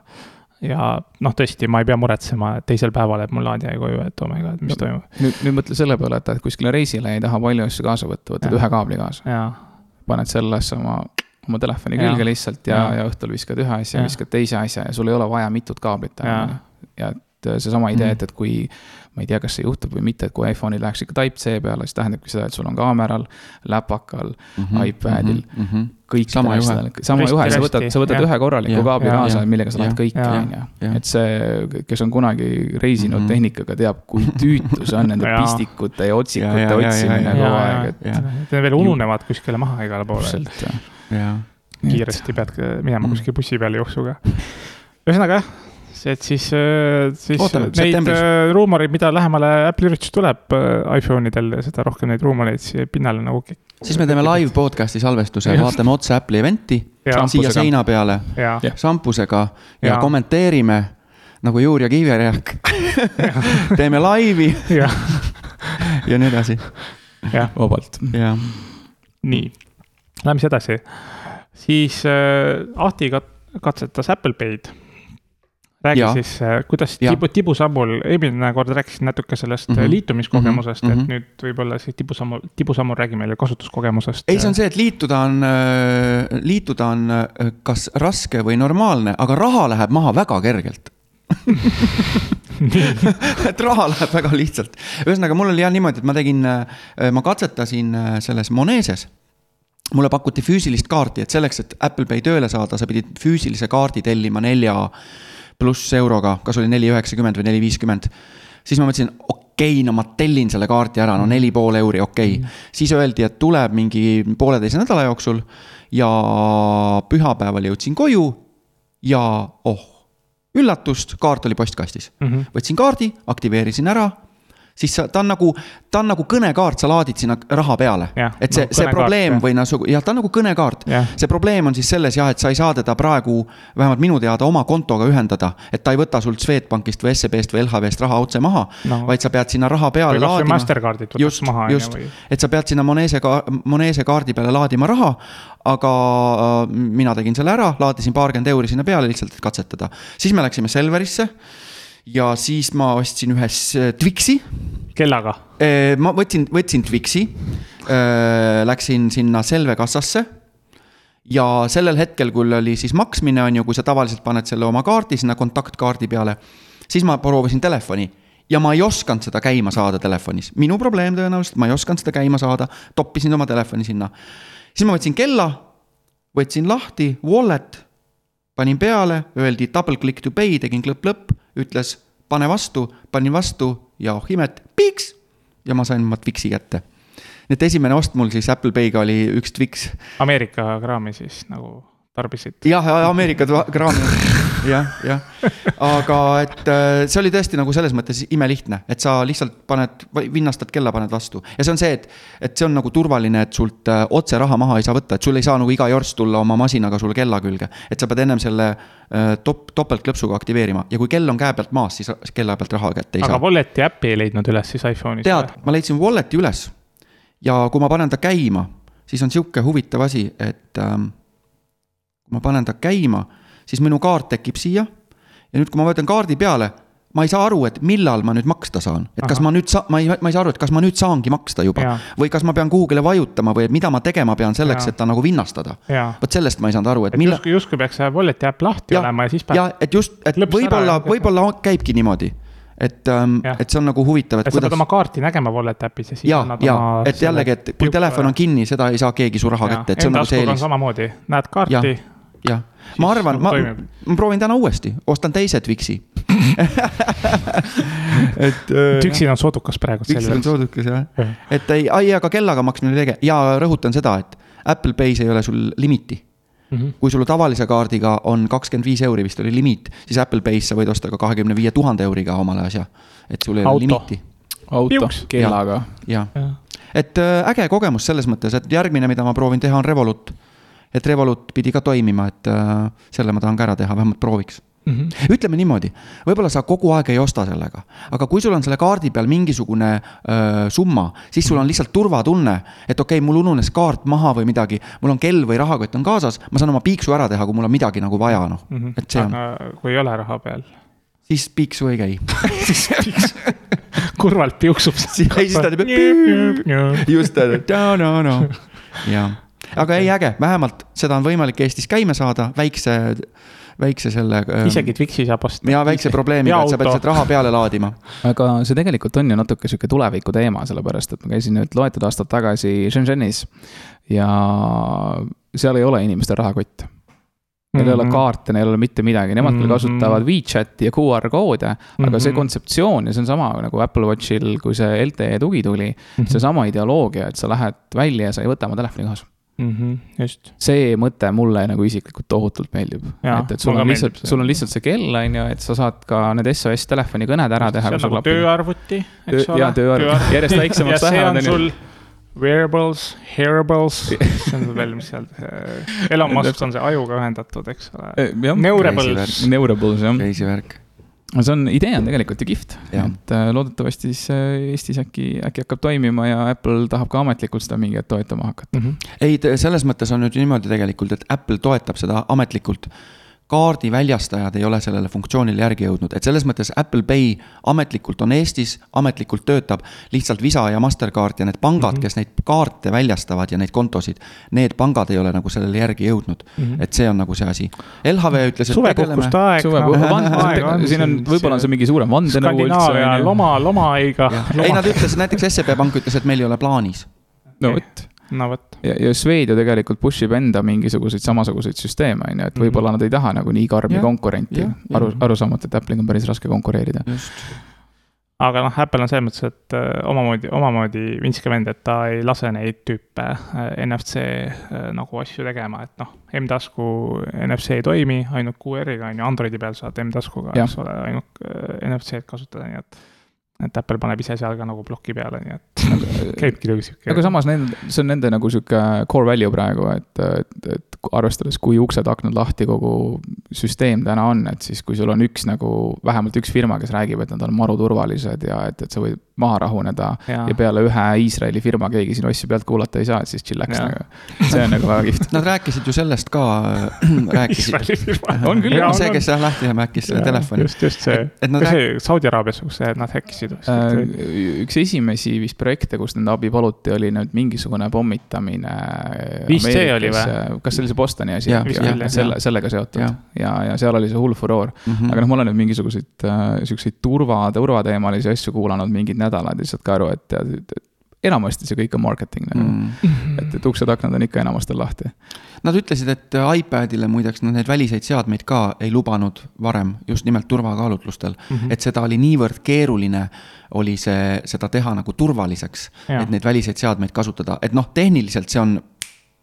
ja noh, tõesti, ma ei pea muretsema, et teisel päeval jääb mul laadija koju, et oh my god, mis No. toimub. nüüd, nüüd mõtle selle peale, et lähed kuskile reisile ja ei taha palju asju kaasa võtta, võtad Jaa. ühe kaabli kaasa, paned sellesse oma, oma telefoni Jaa. külge lihtsalt ja, Jaa. ja õhtul viskad ühe asja, viskad teise asja ja sul ei ole vaja mitut kaablit ja et seesama idee, Mhm. et, et kui ma ei tea, kas see juhtub või mitte, et kui iPhone'il läheks ikka Type-C peale, siis tähendabki seda, et sul on kaameral, läpakal, iPadil kõik Mhm. Sama juhe. sama Risti- juhe, sa võtad, sa võtad jah. ühe korraliku kaabli kaasa millega sa lähed jah, on ju. et see, kes on kunagi reisinud Mhm. tehnikaga, teab, kui tüütu see on nende pistikute ja otsikute Ja, ja, ja, otsimine ja, kogu ja, aeg, et. Need veel ununevad kuskile maha igale poole, jah. kiiresti pead minema Mm. kuskile bussi peale jooksuga. ühesõnaga jah, et siis, siis Ootame, neid äh, ruumoreid, mida lähemale Apple'i üritus tuleb äh, iPhone idel, seda rohkem neid ruumoreid siia pinnale nagu. siis me teeme live podcast'i salvestuse, vaatame otse Apple'i event'i ja, siia seina peale ja, šampusega ja Jaa. kommenteerime nagu Juur ja Kivirähk. teeme laivi ja, ja nii edasi, jah, vabalt. nii. Lähme siis edasi. siis äh, Ahti kat- katsetas Apple Pay'd. Räägi Jaa. siis, kuidas Jaa. tibu, tibusammul, eelmine kord rääkisin natuke sellest mm Mhm. -hmm. liitumiskogemusest mm, Mhm. -hmm. et nüüd võib-olla siis tibusammul, tibusammul räägi meile kasutuskogemusest. ei, see on see, et liituda on, liituda on äh, kas raske või normaalne, aga raha läheb maha väga kergelt. et raha läheb väga lihtsalt. ühesõnaga, mul oli jah niimoodi, et ma tegin, ma katsetasin äh, selles Moneses mulle pakuti füüsilist kaarti, et selleks, et Apple Pay tööle saada, sa pidid füüsilise kaardi tellima nelja pluss euroga, kas oli neli üheksakümmend või neli viiskümmend. siis ma mõtlesin, okei okay,, no ma tellin selle kaardi ära, no neli pool euri, okei okay.. siis öeldi, et tuleb mingi pooleteise nädala jooksul ja pühapäeval jõudsin koju ja oh, üllatust, kaart oli postkastis. Mhm. võtsin kaardi, aktiveerisin ära siis sa, ta on nagu, ta on nagu kõnekaart, sa laadid sinna raha peale et see nagu, see probleem jah. või noh, jah, ta on nagu kõnekaart see probleem on siis selles jah, et sa ei saa teda praegu, vähemalt minu teada oma kontoga ühendada. et ta ei võta sult Swedbankist või SEB-st või LHV-st raha otse maha No. no., vaid sa pead sinna raha peale või laadima. Mastercardit võtaks just maha, just et sa pead sinna Monese ka-, Monese kaardi peale laadima raha. aga äh, mina tegin selle ära, laadisin paarkümmend euri sinna peale lihtsalt, et katsetada. siis me läksime Selverisse ja siis ma ostsin ühe s- Twixi kellaga. Eh, ma võtsin, võtsin Twixi, läksin sinna Selve kassasse. ja sellel hetkel, kui oli siis maksmine, on ju, kui sa tavaliselt paned selle oma kaardi sinna kontaktkaardi peale, siis ma proovisin telefoni ja ma ei osanud seda käima saada telefonis, minu probleem tõenäoliselt, ma ei osanud seda käima saada, toppisin oma telefoni sinna. siis ma võtsin kella, võtsin lahti, wallet, panin peale, öeldi double click to pay, tegin klõpp-klõpp, ütles pane vastu, panin vastu ja oh imet, piiks ja ma sain oma Twixi kätte. nii et esimene ost mul siis Apple Pay'ga oli üks Twix. Ameerika kraami siis nagu tarbisid. jah, Ameerika kraami. jah, jah, aga et äh, see oli tõesti nagu selles mõttes imelihtne, et sa lihtsalt paned, vinnastad kella, paned vastu ja see on see, et. et see on nagu turvaline, et sult äh, otse raha maha ei saa võtta, et sul ei saa nagu iga jorss tulla oma masinaga sulle kella külge. et sa pead ennem selle äh, top, topeltklõpsuga aktiveerima ja kui kell on käe pealt maas, siis kella pealt raha kätte ei aga saa. Walleti äppi ei leidnud üles siis iPhone'is? tead, ma leidsin Walleti üles ja kui ma panen ta käima, siis on sihuke huvitav asi, et ähm, kui ma panen ta käima, siis minu kaart tekib siia ja nüüd, kui ma võtan kaardi peale, ma ei saa aru, et millal ma nüüd maksta saan, et kas Ahah. ma nüüd saa-, ma ei, ma ei saa aru, et kas ma nüüd saangi maksta juba või kas ma pean kuhugile vajutama või mida ma tegema pean selleks, et ta nagu vinnastada. vot sellest ma ei saanud aru, et et millal. justkui, justkui peaks see Walleti äpp lahti ja olema ja siis, ja et just, et võib-olla ja, võib-olla käibki niimoodi, et ähm, Jah., et see on nagu huvitav, et et sa pead oma kaarti nägema Walleti äpis ja siis ja, ja et jällegi, et kui telefon on kinni, seda ei saa keegi su raha kätte, et see on nagu see eelis. samamoodi, näed kaarti Jah., ma arvan, nagu ma ma proovin täna uuesti, ostan teise Twixi. et. Tüksil on soodukas praegu Twixil on soodukas jah et ei, ai, aga kellaga maksmine oli äge ja rõhutan seda, et Apple Pay's ei ole sul limiiti. Mhm. kui sul tavalise kaardiga on kakskümmend viis euri vist oli limiit, siis Apple Pay's sa võid osta ka kahekümne viie tuhande euriga omale asja. et sul ei ole Auto. limiiti, auto Piuks., kellaga. jah. et äh, äge kogemus selles mõttes, et järgmine, mida ma proovin teha, on Revolut. Et Revolut pidi ka toimima, et äh, selle ma tahan ka ära teha, vähemalt prooviks. Mhm. ütleme niimoodi, võib-olla sa kogu aeg ei osta sellega, aga kui sul on selle kaardi peal mingisugune öö, summa, siis sul on lihtsalt turvatunne, et okei okay,, mul ununes kaart maha või midagi, mul on kell või rahakott on kaasas, ma saan oma piiksu ära teha, kui mul on midagi nagu vaja, noh, et see on, kui ei ole raha peal, siis piiksu ei käi. kurvalt piuksub. Siis- ei, siis ta teeb just, no, no, no, jah, aga ei, äge, vähemalt seda on võimalik Eestis käima saada väikse, väikse selle. isegi Twixi saab osta. ja väikse probleemiga, et sa pead lihtsalt raha peale laadima. aga see tegelikult on ju natuke sihuke tuleviku teema, sellepärast et ma käisin nüüd loetud aastad tagasi Shenzhenis ja seal ei ole inimestel rahakotte. Neil ei ole Mhm. kaarte, neil ei ole mitte midagi, nemad küll Mhm. kasutavad WeChati ja QR koode, aga see Mhm. kontseptsioon ja see on sama nagu Apple Watchil, kui see LTE tugi tuli, Mhm. seesama ideoloogia, et sa lähed välja ja sa ei võta oma telefoni kaasa. Mhm, just, see mõte mulle nagu isiklikult tohutult meeldib. Et, et sul on lihtsalt sul on lihtsalt see kell, on ju, et sa saad ka need SOS telefoni kõned ära teha. see on nagu tööarvuti, eks ole. jaa, tööarvuti. Järjest väiksemaks ja see lähevad, on sul wearables, hearables, see on veel, mis seal, Elon Musk on see ajuga ühendatud, eks ole. jah, Neurables, Neurables jah. crazy värk. See on, idee on tegelikult ju kihvt, et äh, loodetavasti siis äh, Eestis äkki, äkki hakkab toimima ja Apple tahab ka ametlikult seda mingi hetk toetama hakata. Mhm. ei, selles mõttes on nüüd niimoodi tegelikult, et Apple toetab seda ametlikult. Kaardi väljastajad ei ole sellele funktsioonile järgi jõudnud, et selles mõttes Apple Pay ametlikult on Eestis, ametlikult töötab. lihtsalt Visa ja Mastercard ja need pangad mm. -hmm. kes neid kaarte väljastavad ja neid kontosid, need pangad ei ole nagu sellele järgi jõudnud mm. -hmm. et see on nagu see asi. LHV ütles, et suvepuhkuste aeg. suvepuhkus, siin on, võib-olla on see mingi suurem vandenõu üldse. Skandinaavia loma, lomaiga. ei, nad ütlesid, näiteks SEB Pank ütles, et meil ei ole plaanis. no vot no vot, ja, ja Swed ju tegelikult push ib enda mingisuguseid samasuguseid süsteeme, on ju, et võib-olla nad ei taha nagu nii karmi Jah, konkurenti. Aru arusaamatu, et Apple'iga on päris raske konkureerida. aga noh, Apple on selles mõttes, et äh, omamoodi, omamoodi vinske vend, et ta ei lase neid tüüpe äh, NFC äh, nagu asju tegema, et noh, M-tasku NFC ei toimi, ainult QR-iga on ju, Androidi peal saad M-taskuga, eks ole, ainult NFC-d kasutada, nii et et Apple paneb ise seal ka nagu ploki peale, nii et käibki nagu sihuke. aga samas nende, see on nende nagu sihuke core value praegu, et, et, et arvestades, kui uksed-aknad lahti kogu süsteem täna on, et siis kui sul on üks nagu, vähemalt üks firma, kes räägib, et nad on maru turvalised ja et, et sa võid maha rahuneda ja, ja peale ühe Iisraeli firma keegi sinu asju pealt kuulata ei saa, et siis chillax nagu. see on nagu väga kihvt. Nad rääkisid ju sellest ka, rääkisid. Iisraeli firma. On küll, see, kes jah lahti häkkis selle telefoni. just, just see Et-, et nad kas see Saudi Araabias, kus see- nad häkkisid Äh, üks esimesi vist projekte, kus nende abi paluti, oli nüüd mingisugune pommitamine. 5G oli või? kas see oli see Bostoni asi selle, sellega seotud ja, ja, ja seal oli see hull furoor. Mhm. aga noh, ma olen nüüd mingisuguseid äh, siukseid turva, turvateemalisi asju kuulanud mingid nädalad ja saad ka aru, et tead, et enamasti see kõik on marketing nagu mm.. Et, et uksed-aknad on ikka enamustel lahti. Nad ütlesid, et iPadile muideks nad neid väliseid seadmeid ka ei lubanud varem just nimelt turvakaalutlustel mm. -hmm. et seda oli niivõrd keeruline, oli see, seda teha nagu turvaliseks, et neid väliseid seadmeid kasutada, et noh, tehniliselt see on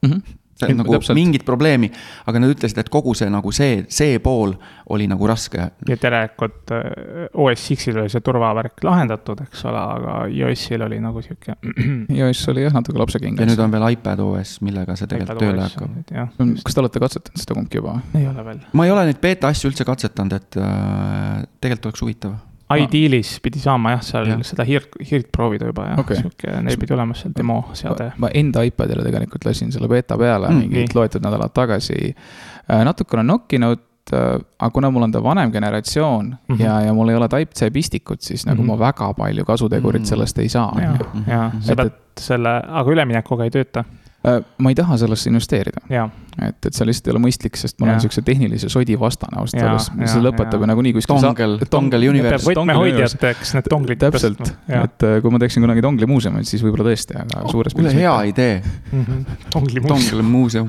Mm -hmm. See on nagu Täpselt. mingit probleemi, aga nad ütlesid, et kogu see nagu see, see pool oli nagu raske. ja tegelikult äh, OS X-il oli see turvavärk lahendatud, eks ole, aga iOS-il oli nagu sihuke. iOS oli jah natuke ja lapsekingades nüüd on veel iPad OS, millega see tegelikult tööle hakkab. kas te olete katsetanud seda kumbki juba? ei ole veel. ma ei ole neid beeta asju üldse katsetanud, et äh, tegelikult oleks huvitav. Idealis pidi saama jah, seal Jah. seda hiirt, hiirt proovida juba Okei. okay., sihuke, neil pidi olema seal demo seade. ma enda iPadile tegelikult lasin selle beeta peale Mm, mm, mingid loetud nädalad tagasi. natuke olen nokkinud, aga kuna mul on ta vanem generatsioon mm. -hmm. ja, ja mul ei ole Type-C pistikut, siis nagu Mhm. ma väga palju kasutegurit Mhm. sellest ei saa, ja ju., ja sa pead selle, aga üleminekuga ei tööta, Äh, ma ei taha sellesse investeerida, ja, et, et see lihtsalt ei ole mõistlik, sest ma olen Jaa. siukse tehnilise sodi vastane ausalt öeldes, see lõpetab ju nagunii kuskil. Tongel, Tongel Universe. võtmehoidjateks need donglid täpselt, et äh, kui ma teeksin kunagi Tongli muuseumit, siis võib-olla tõesti, aga suures kuule, hea idee, Mhm. Tongli muuseum, Tongel muuseum.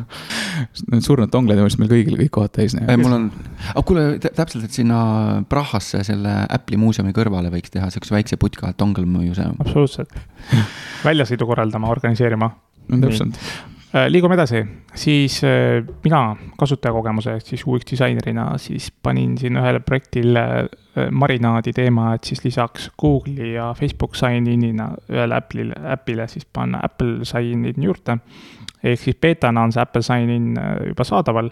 Need surnud tongleid on vist meil kõigil kõik kohad täis. mul on, aga kuule, täpselt, et sinna Prahasse selle Apple'i muuseumi kõrvale võiks teha siukse väikse putka Tongel muuseum. absoluutselt. väljasõidu korraldama, organiseerima. täpselt, liigume edasi, siis äh, mina kasutajakogemuse ehk siis UX disainerina siis panin siin ühele projektile äh, marinaadi teema, et siis lisaks Google'i ja Facebook sign-in'ina ühele Apple'ile, äpile siis panna Apple sign-in juurde. ehk siis beetana on see Apple sign-in äh, juba saadaval,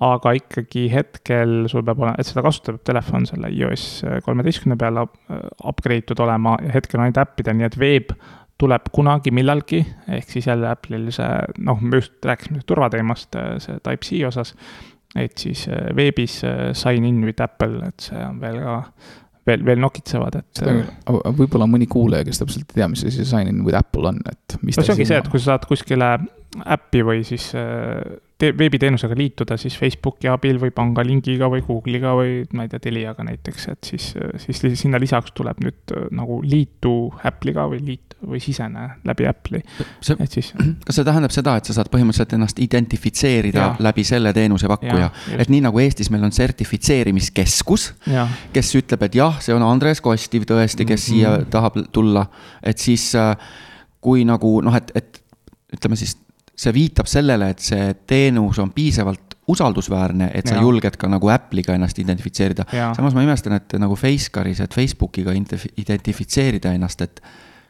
aga ikkagi hetkel sul peab olema, et seda kasutada peab telefon selle iOS kolmeteistkümne peale äh, upgrade itud olema. Ja hetkel on ainult äppidel, nii et veeb tuleb kunagi millalgi, ehk siis jälle Apple'il see, noh, me just rääkisime turvateemast, see Type-C osas, et siis äh, veebis äh, sign in with Apple, et see on veel ka, veel, veel nokitsevad, et võib-olla mõni kuulaja, kes täpselt ei tea, mis asi see sign in with Apple on, et mis no see ongi see, et kui sa saad kuskile äppi või siis äh, veebiteenusega liituda, siis Facebooki abil või pangalingiga või Google'iga või ma ei tea, Teliaga näiteks, et siis, siis sinna lisaks tuleb nüüd äh, nagu liitu Apple'iga või liit või sisene läbi Apple'i, et siis kas see tähendab seda, et sa saad põhimõtteliselt ennast identifitseerida Jaa. läbi selle teenusepakkuja et nii nagu Eestis meil on sertifitseerimiskeskus, kes ütleb, et jah, see on Andres Kostiv tõesti, kes mm -hmm. siia tahab tulla, et siis äh, kui nagu noh, et, et ütleme siis, see viitab sellele, et see teenus on piisavalt usaldusväärne, et sa Jaa. julged ka nagu Apple'iga ennast identifitseerida. Samas ma imestan, et nagu Facecaris, et Facebookiga identifitseerida ennast, et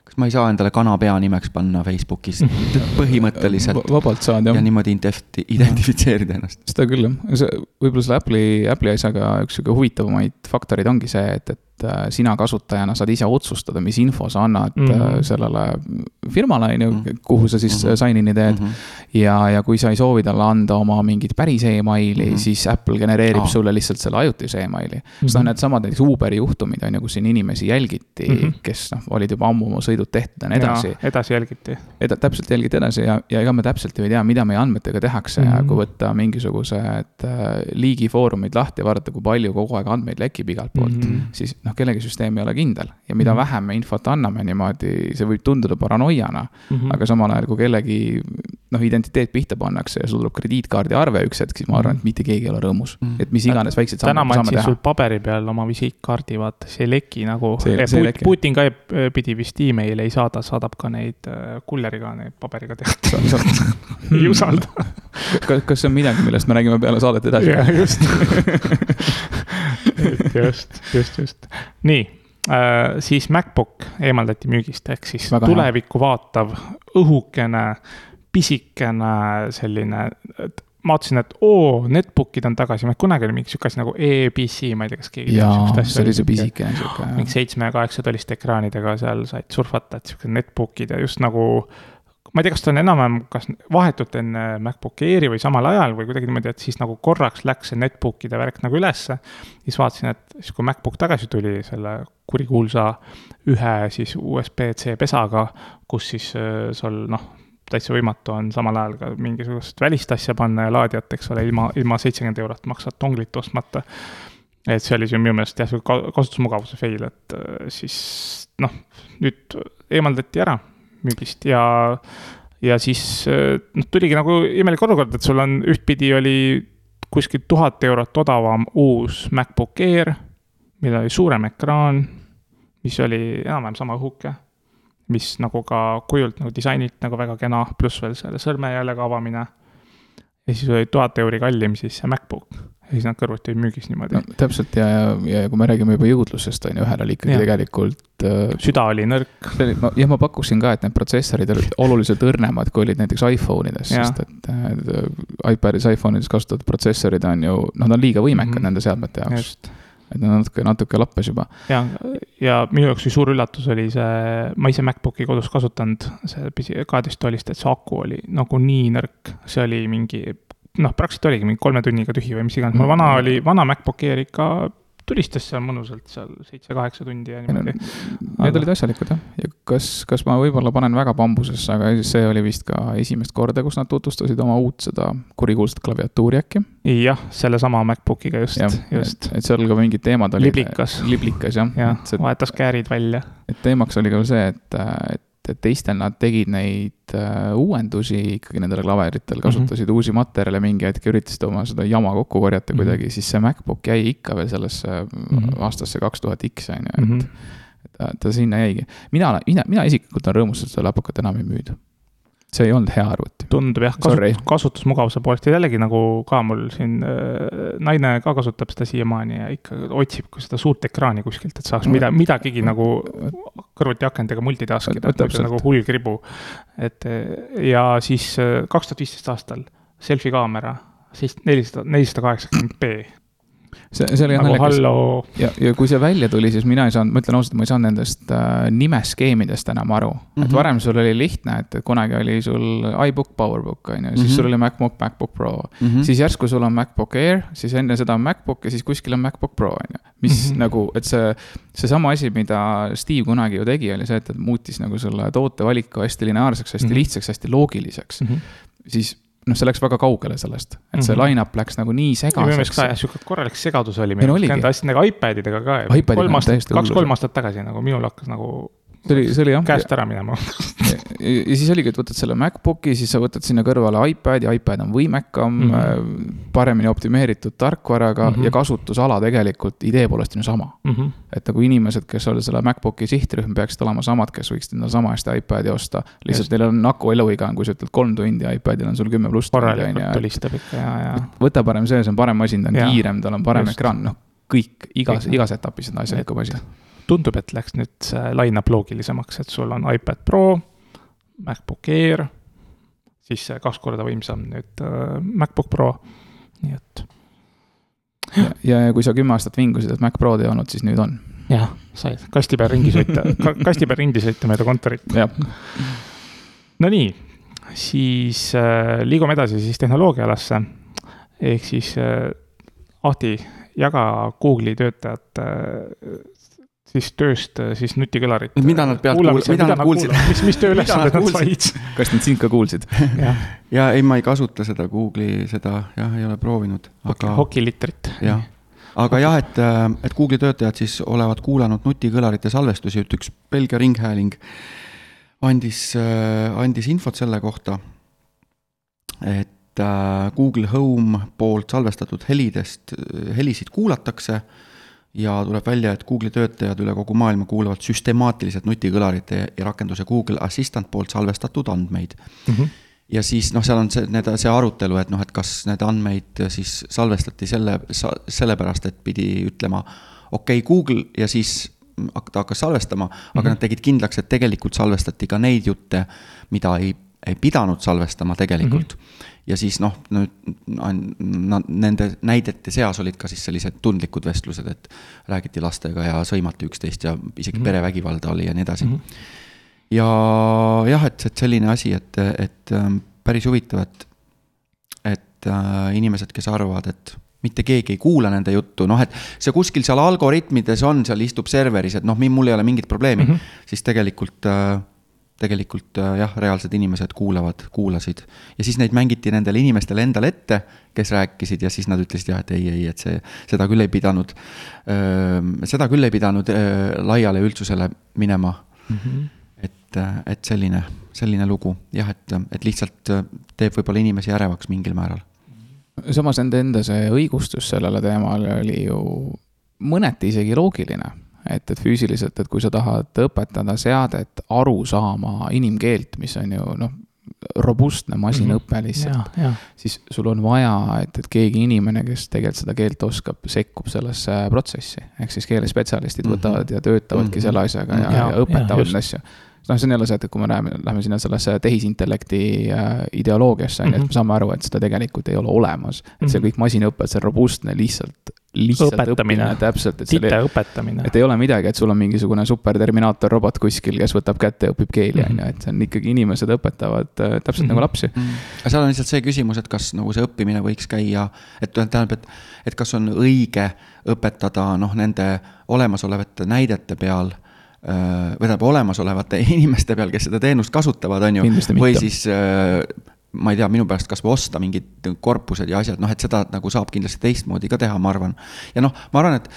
kas ma ei saa endale kana pea nimeks panna Facebookis põhimõtteliselt? Vabalt saad jah. Ja, niimoodi ident- identifitseerida ennast. seda küll jah, võib-olla selle Apple'i, Apple'i asjaga üks sihuke huvitavamaid faktoreid ongi see, et, et äh, sina kasutajana saad ise otsustada, mis info sa annad mm. -hmm. sellele firmale, on ju Mhm., kuhu sa siis mm -hmm. sign-in'i teed mm. -hmm. ja, ja kui sa ei soovi talle anda oma mingit päris emaili mm. -hmm. siis Apple genereerib Aa. oh. sulle lihtsalt selle ajutise emaili mm. -hmm. noh, needsamad näiteks Uberi juhtumid on ju, kus siin inimesi jälgiti mm. -hmm. kes noh, olid juba ammu oma sõidud tehtud ja nii edasi. edasi jälgiti. eda-, täpselt jälgid edasi ja, ja ega me täpselt ju ei tea, mida meie andmetega tehakse mm. -hmm. ja kui võtta mingisugused liigifoorumid lahti ja vaadata, kui palju kogu aeg andmeid lekib igalt poolt mm. -hmm. siis noh, kellegi süsteem ei ole kindel ja mida mm Mhm. -hmm. vähem me infot anname niimoodi, see võib tunduda paranoiana mm, Mhm. -hmm. aga samal ajal, kui kellegi noh, identiteet pihta pannakse ja sul tuleb krediitkaardiarve üks hetk, siis ma arvan, et mitte keegi ei ole rõõmus mm, Mhm. -hmm. et mis iganes samme ma me saame teha. paberi peal oma visiitkaardi, vaata, see ei leki nagu. Leki. Putin ka ei- pidi vist emaili ei saada, saadab ka neid äh, kulleriga neid paberiga tehtud. ei usalda. kas, kas see on midagi, millest me räägime peale saadet edasi? jah, just. just, just, just. nii äh,, siis MacBook eemaldati müügist, ehk siis Väga hea. tulevikku vaatav, õhukene, pisikene selline, et ma vaatasin, et oo, netbook'id on tagasi, ma kunagi oli mingi sihuke asi nagu EBC, ma ei tea, kas keegi. jaa, see oli see pisikene sihuke. mingi seitsme ja kaheksatolliste ekraanidega seal said surfata, et siuksed netbook'id ja just nagu. Ma ei tea, kas ta on enam-vähem, kas vahetult enne MacBook Airi või samal ajal või kuidagi niimoodi, et siis nagu korraks läks see netbook'ide värk nagu ülesse. siis vaatasin, et siis kui MacBook tagasi tuli selle kurikuulsa ühe siis USB-C pesaga, kus siis äh, sul noh, täitsa võimatu on samal ajal ka mingisugust välist asja panna ja laadijat, eks ole, ilma, ilma seitsekümmend eurot maksvat donglit ostmata et see oli siin minu meelest jah, sihuke ka- kasutusmugavuse fail, et äh, siis noh, nüüd eemaldati ära müügist ja, ja siis äh, noh, tuligi nagu imelik olukord, et sul on ühtpidi oli kuskil tuhat eurot odavam uus MacBook Air, millel oli suurem ekraan, mis oli enam-vähem sama õhuke, mis nagu ka kujult nagu disainilt nagu väga kena, pluss veel selle sõrmejäljega avamine. Ja siis oli tuhat euri kallim siis see MacBook siis nad kõrvuti olid müügis niimoodi no täpselt ja, ja, ja kui me räägime juba jõudlusest on ju, ühel oli ikkagi Jah. tegelikult äh, süda oli nõrk. jah, ma pakuksin ka, et need protsessorid olid oluliselt õrnemad, kui olid näiteks iPhone ides, Jah. sest et äh, iPadis, iPhone'ides kasutatud protsessorid on ju, noh, nad on liiga võimekad mm. -hmm. nende seadmete jaoks. just. et nad on natuke, natuke lappes juba. ja, ja minu jaoks oli suur üllatus oli see, ma ise MacBooki kodus kasutanud, see pisi- kaheteist toolist, et see aku oli nagu nii nõrk, see oli mingi noh, praktiliselt oligi mingi kolme tunniga tühi või mis iganes, mul vana oli, vana MacBook Air ikka tulistas seal mõnusalt seal seitse-kaheksa tundi ja niimoodi. Need olid asjalikud jah, ja kas, kas ma võib-olla panen väga bambusesse, aga see oli vist ka esimest korda, kus nad tutvustasid oma uut seda kurikuulsat klaviatuuri äkki. jah, sellesama MacBookiga just just et, seal ka mingid teemad olid. Liblikas. liblikas jah et, see, vahetas käärid välja. et teemaks oli ka see, et, et, et teistel nad tegid neid äh, uuendusi ikkagi nendele klaveritel, kasutasid mm -hmm. uusi materjale mingi hetk ja üritasid oma seda jama kokku korjata Mhm. kuidagi, siis see MacBook jäi ikka veel sellesse Mhm. aastasse kaks tuhat X on ju, et Mhm. ta, ta sinna jäigi. mina, mina, mina isiklikult olen rõõmus, et seda läpakat enam ei müüda. See ei olnud hea arvuti. tundub jah, kasutus, kasutusmugavuse poolest ja jällegi nagu ka mul siin äh, naine ka kasutab seda siiamaani ja ikka otsib seda suurt ekraani kuskilt, et saaks mida, midagigi nagu kõrvutiakendega multitask ida, Vot täpselt. nagu hull kribu. et ja siis äh, kaks tuhat viisteist aastal selfie kaamera, siis nelisada, nelisada kaheksakümmend B. see, see oli jah nagu naljakas ja, ja kui see välja tuli, siis mina ei saanud, ma ütlen ausalt, ma ei saanud nendest äh, nimeskeemidest enam aru mm. -hmm. et Mhm. varem sul oli lihtne, et et kunagi oli sul iBook, PowerBook on ju, siis mm. -hmm. sul oli MacBook, MacBook Pro mm. -hmm. siis järsku sul on MacBook Air, siis enne seda on MacBook ja siis kuskil on MacBook Pro on ju. mis mm. -hmm. nagu, et see, seesama asi, mida Steve kunagi ju tegi, oli see, et ta muutis nagu selle tootevaliku hästi lineaarseks, hästi mm. -hmm. lihtsaks, hästi loogiliseks mm. -hmm. siis noh, see läks väga kaugele sellest, et see Mhm. line-up läks nagu nii segaseks sihuke korralik segadus oli ka nende asjadega, iPadidega ka. kolm aastat, kaks-kolm aastat tagasi nagu minul hakkas nagu see oli, see oli jah. käest ära minema. ja, ja siis oligi, et võtad selle MacBooki, siis sa võtad sinna kõrvale iPad'i, iPad on võimekam mm. -hmm. paremini optimeeritud tarkvaraga mm. -hmm. ja kasutusala tegelikult idee poolest on ju sama. et nagu inimesed, kes on selle MacBooki sihtrühm, peaksid olema samad, kes võiksid endale sama hästi iPad'i osta. lihtsalt neil on aku eluiga on, kui sa ütled kolm tundi, iPad'il on sul kümme pluss korralikult tulistab ikka ja, ja võta parem see, see on parem masin, ta on Jaa. kiirem, tal on parem Just. ekraan, noh kõik, igas, igas etapis on asjalikum asi. tundub, et läks nüüd see line-up loogilisemaks, et sul on iPad Pro, MacBook Air, siis see kaks korda võimsam nüüd äh, MacBook Pro, nii et ja, ja kui sa kümme aastat vingusid, et Mac Prod ei olnud, siis nüüd on. jah, said kasti peal ringi sõita, kasti peal ringi sõita mööda kontorit. Nonii, siis äh, liigume edasi siis tehnoloogialasse. ehk siis äh, Ahti, jaga Google'i töötajate äh, siis tööst äh, siis nutikõlarit. Mida nad pealt kuul- mida nad kuulsid? mis, mis tööülesanded nad said? kas nad sind ka kuulsid? ja ei, ma ei kasuta seda Google'i seda jah, ei ole proovinud, aga hokiliitrit. jah, aga jah, et, et Google'i töötajad siis olevat kuulanud nutikõlarite salvestusi, et üks Belgia ringhääling andis, andis infot selle kohta, et äh, Google Home poolt salvestatud helidest, helisid kuulatakse ja tuleb välja, et Google'i töötajad üle kogu maailma kuulavad süstemaatiliselt nutikõlarite ja rakenduse Google Assistant poolt salvestatud andmeid Mhm. ja siis noh, seal on see, need, see arutelu, et noh, et kas need andmeid siis salvestati selle, sellepärast, et pidi ütlema okei okay, Google ja siis ta hakkas salvestama mm, -hmm. Aga nad tegid kindlaks, et tegelikult salvestati ka neid jutte, mida ei, ei pidanud salvestama tegelikult mm. -hmm. ja siis noh, nüüd nende näidete seas olid ka siis sellised tundlikud vestlused, et räägiti lastega ja sõimati üksteist ja isegi mm -hmm. perevägivalda oli ja nii edasi mm. -hmm ja jah, et, et selline asi, et, et ähm, päris huvitav, et, et äh, inimesed, kes arvavad, et mitte keegi ei kuula nende juttu, noh, et see kuskil seal algoritmides on, seal istub serveris, et noh, mul ei ole mingit probleemi mm. -hmm. siis tegelikult äh, tegelikult äh, jah, reaalsed inimesed kuulavad, kuulasid ja siis neid mängiti nendele inimestele endale ette, kes rääkisid ja siis nad ütlesid jah, et ei, ei, et see, seda küll ei pidanud, seda küll ei pidanud öö, laiale üldsusele minema Mhm. et, et selline, selline lugu jah, et, et lihtsalt äh, teeb võib-olla inimesi ärevaks mingil määral. samas nende enda see õigustus sellele teemale oli ju mõneti isegi loogiline et, et füüsiliselt, et kui sa tahad õpetada seadet aru saama inimkeelt, mis on ju noh, robustne masinõpe lihtsalt ja, ja, siis sul on vaja, et, et keegi inimene, kes tegelikult seda keelt oskab, sekkub sellesse protsessi. ehk siis keelespetsialistid Mhm. võtavad ja töötavadki Mhm. selle asjaga ja, Ja, ja, õpetavad neid asju. Noh, see on jälle see, et kui me läheme, läheme sinna sellesse tehisintellekti äh, ideoloogiasse, on ju, et Mhm. me saame aru, et seda tegelikult ei ole olemas. et see Mhm. kõik masinõpe, see robustne lihtsalt, lihtsalt Õpetamine. õppimine, täpselt, et tite õpetamine. et ei ole midagi, et sul on mingisugune superterminaator robot kuskil, kes võtab kätte ja õpib keeli, Mhm. on ju, et see on ikkagi inimesed õpetavad äh, täpselt Mhm. nagu lapsi. aga seal on lihtsalt see küsimus, et kas nagu see õppimine võiks käia, et tähendab, et, et kas on õige õpetada noh, nende olemasolevate näidete peal või tähendab olemasolevate inimeste peal, kes seda teenust kasutavad, on ju. Või siis öö, ma ei tea, minu pärast kasvõi osta mingid korpused ja asjad, noh, et seda nagu saab kindlasti teistmoodi ka teha, ma arvan. ja noh, ma arvan, et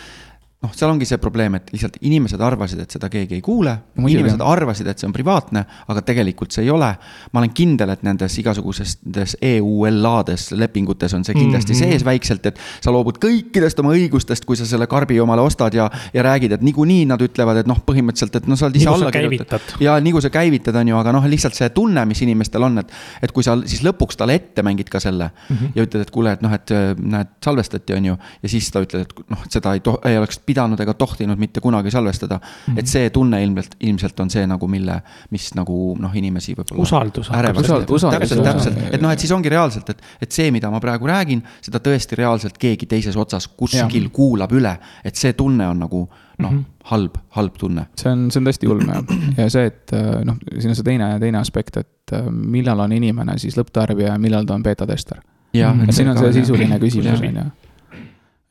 noh, seal ongi see probleem, et lihtsalt inimesed arvasid, et seda keegi ei kuule. Inimesed arvasid, et see on privaatne, aga tegelikult see ei ole. ma olen kindel, et nendes igasugustes EULA-des lepingutes on see kindlasti mm. -hmm. sees väikselt, et sa loobud kõikidest oma õigustest, kui sa selle karbi omale ostad ja, ja räägid, et niikuinii nad ütlevad, et noh, põhimõtteliselt, et noh, sa oled ise alla kirjutanud. ja nii kui sa käivitad, on ju, aga noh, lihtsalt see tunne, mis inimestel on, et, et kui sa siis lõpuks talle ette mängid ka selle mm. -hmm. ja ütled, et kuule, et noh, et äh, näed, salvestati, on ju. ja siis ta ütleb, et noh, et seda ei ei oleks pidanud ega tohtinud mitte kunagi salvestada mm. -hmm. et see tunne ilmselt, ilmselt on see nagu, mille, mis nagu noh, inimesi võib-olla. Usaldus täpselt, täpselt, et noh, et siis ongi reaalselt, et, et see, mida ma praegu räägin, seda tõesti reaalselt keegi teises otsas kuskil kuulab üle. et see tunne on nagu noh mm -hmm. halb, halb tunne. see on, see on tõesti julm ja, ja see, et äh, noh, siin on see teine, teine aspekt, et äh, millal on inimene siis lõpptarbija ja millal ta on beeta-tester. jah Mhm. et siin on see sisuline küsimus, on ju.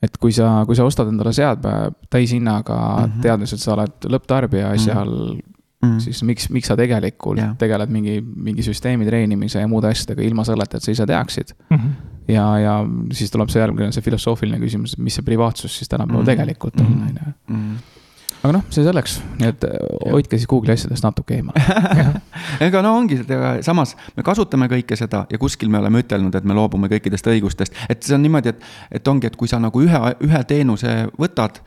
Et kui sa, kui sa ostad endale seadme täishinnaga mm, Mhm. -hmm. teades, et sa oled lõpptarbija asjal mm, Mhm. -hmm. siis miks, miks sa tegelikult Jah. tegeled mingi, mingi süsteemi treenimise ja muude asjadega ilma selleta, et sa ise teaksid. Mhm. ja, ja siis tuleb see järgmine, see filosoofiline küsimus, mis see privaatsus siis tänapäeval Mhm. tegelikult on, Mhm. on ju. Mm. aga noh, see selleks, nii et äh, hoidke siis Google'i asjadest natuke eemal. ega no ongi, ega samas me kasutame kõike seda ja kuskil me oleme ütelnud, et me loobume kõikidest õigustest. et see on niimoodi, et, et ongi, et kui sa nagu ühe, ühe teenuse võtad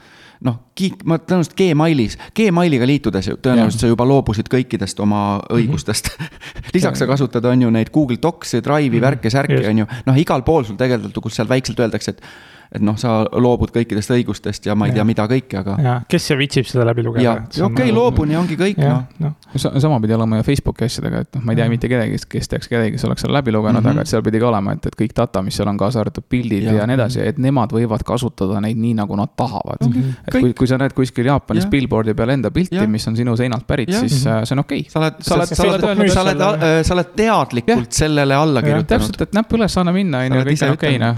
noh, ma tõenäoliselt Gmailis, Gmailiga liitudes tõenäoliselt sa juba loobusid kõikidest oma õigustest lisaks sa kasutad, on ju, neid Google Docsi, Drive'i, värke-särke, Just. on ju. noh, igal pool sul tegelikult, kus seal väikselt öeldakse, et, et noh, sa loobud kõikidest õigustest ja ma ei tea, mida kõike, aga. ja kes see viitsib seda läbi lugeda? ja okei okay,, loobun ja ongi kõik, noh noh, sama pidi olema ju Facebooki asjadega, et noh, ma ei tea mitte kedagi, kes teaks kedagi, kes oleks selle läbi lugenud mm, Mhm. -hmm. aga et seal pidi ka olema, et, et kõik data, mis seal on, kaasa arvatud pildid ja, Ja. ja nii edasi, et nemad võivad kasutada neid nii, nagu nad tahavad mm. -hmm. et kui, kui sa näed kuskil Jaapanis Jah. billboard'i peal enda pilti, mis on sinu seinalt pärit, siis äh, see on okei okay. sa oled, sa oled, Sa- oled sa oled, selle-, sa oled teadlikult sellele alla kirjutanud. täpselt, et näpp üles, anna minna, on ju, kõik on okei, noh.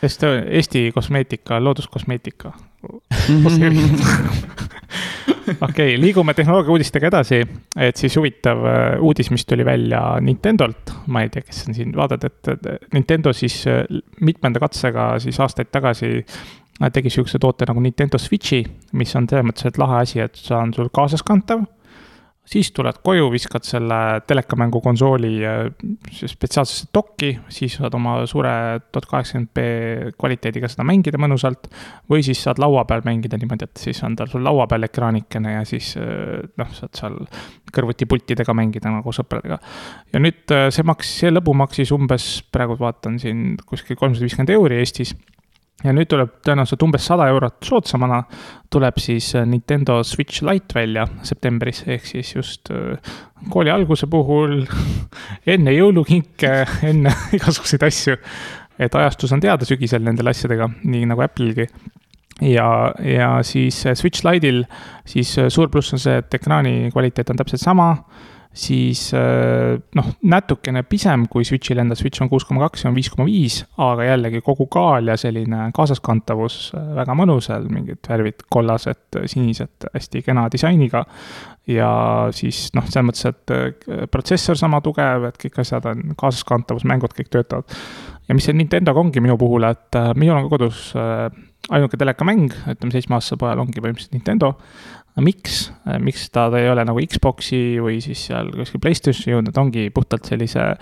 Sest Eesti kosmeetika, looduskosmeetika. okei, liigume tehnoloogia uudistega edasi, et siis huvitav äh, uudis, mis tuli välja Nintendolt, ma ei tea, kes on siin. Vaadanud, et Nintendo siis äh, mitmenda katsega siis aastaid tagasi äh, tegi sihukese toote nagu Nintendo Switchi, mis on selles mõttes, et lahe asi, et see on sul kaasaskantav siis tuled koju, viskad selle telekamängu konsooli äh, spetsiaalsesse dokki, siis saad oma suure tuhat kaheksakümmend B kvaliteediga seda mängida mõnusalt. või siis saad laua peal mängida niimoodi, et siis on tal sul laua peal ekraanikene ja siis äh, noh, saad seal kõrvutipultidega mängida nagu sõpradega. ja nüüd äh, see maksis, see lõbu maksis umbes, praegu vaatan siin kuskil kolmsada viiskümmend euri Eestis ja nüüd tuleb tõenäoliselt umbes sada eurot soodsamana, tuleb siis äh, Nintendo Switch Lite välja septembris, ehk siis just äh, kooli alguse puhul, enne jõulukinke, enne igasuguseid asju. et ajastus on teada sügisel nendele asjadega, nii nagu Apple'ilgi ja, ja siis äh, Switch Lite'il siis suur pluss on see, et ekraani kvaliteet on täpselt sama siis noh, natukene pisem kui Switch'il enda, Switch on kuus koma kaks ja on viis koma viis, aga jällegi kogu kaal ja selline kaasaskantavus väga mõnus, seal mingid värvid kollased, sinised, hästi kena disainiga. ja siis noh, selles mõttes, et protsessor sama tugev, et kõik asjad on kaasaskantavus, mängud kõik töötavad. ja mis see Nintendoga ongi minu puhul, et minul on ka kodus ainuke telekamäng, ütleme seitsmeaastase pojal ongi põhimõtteliselt Nintendo miks, miks ta, ei ole nagu Xbox'i või siis seal kuskil Playstationi jõudnud, ongi puhtalt sellise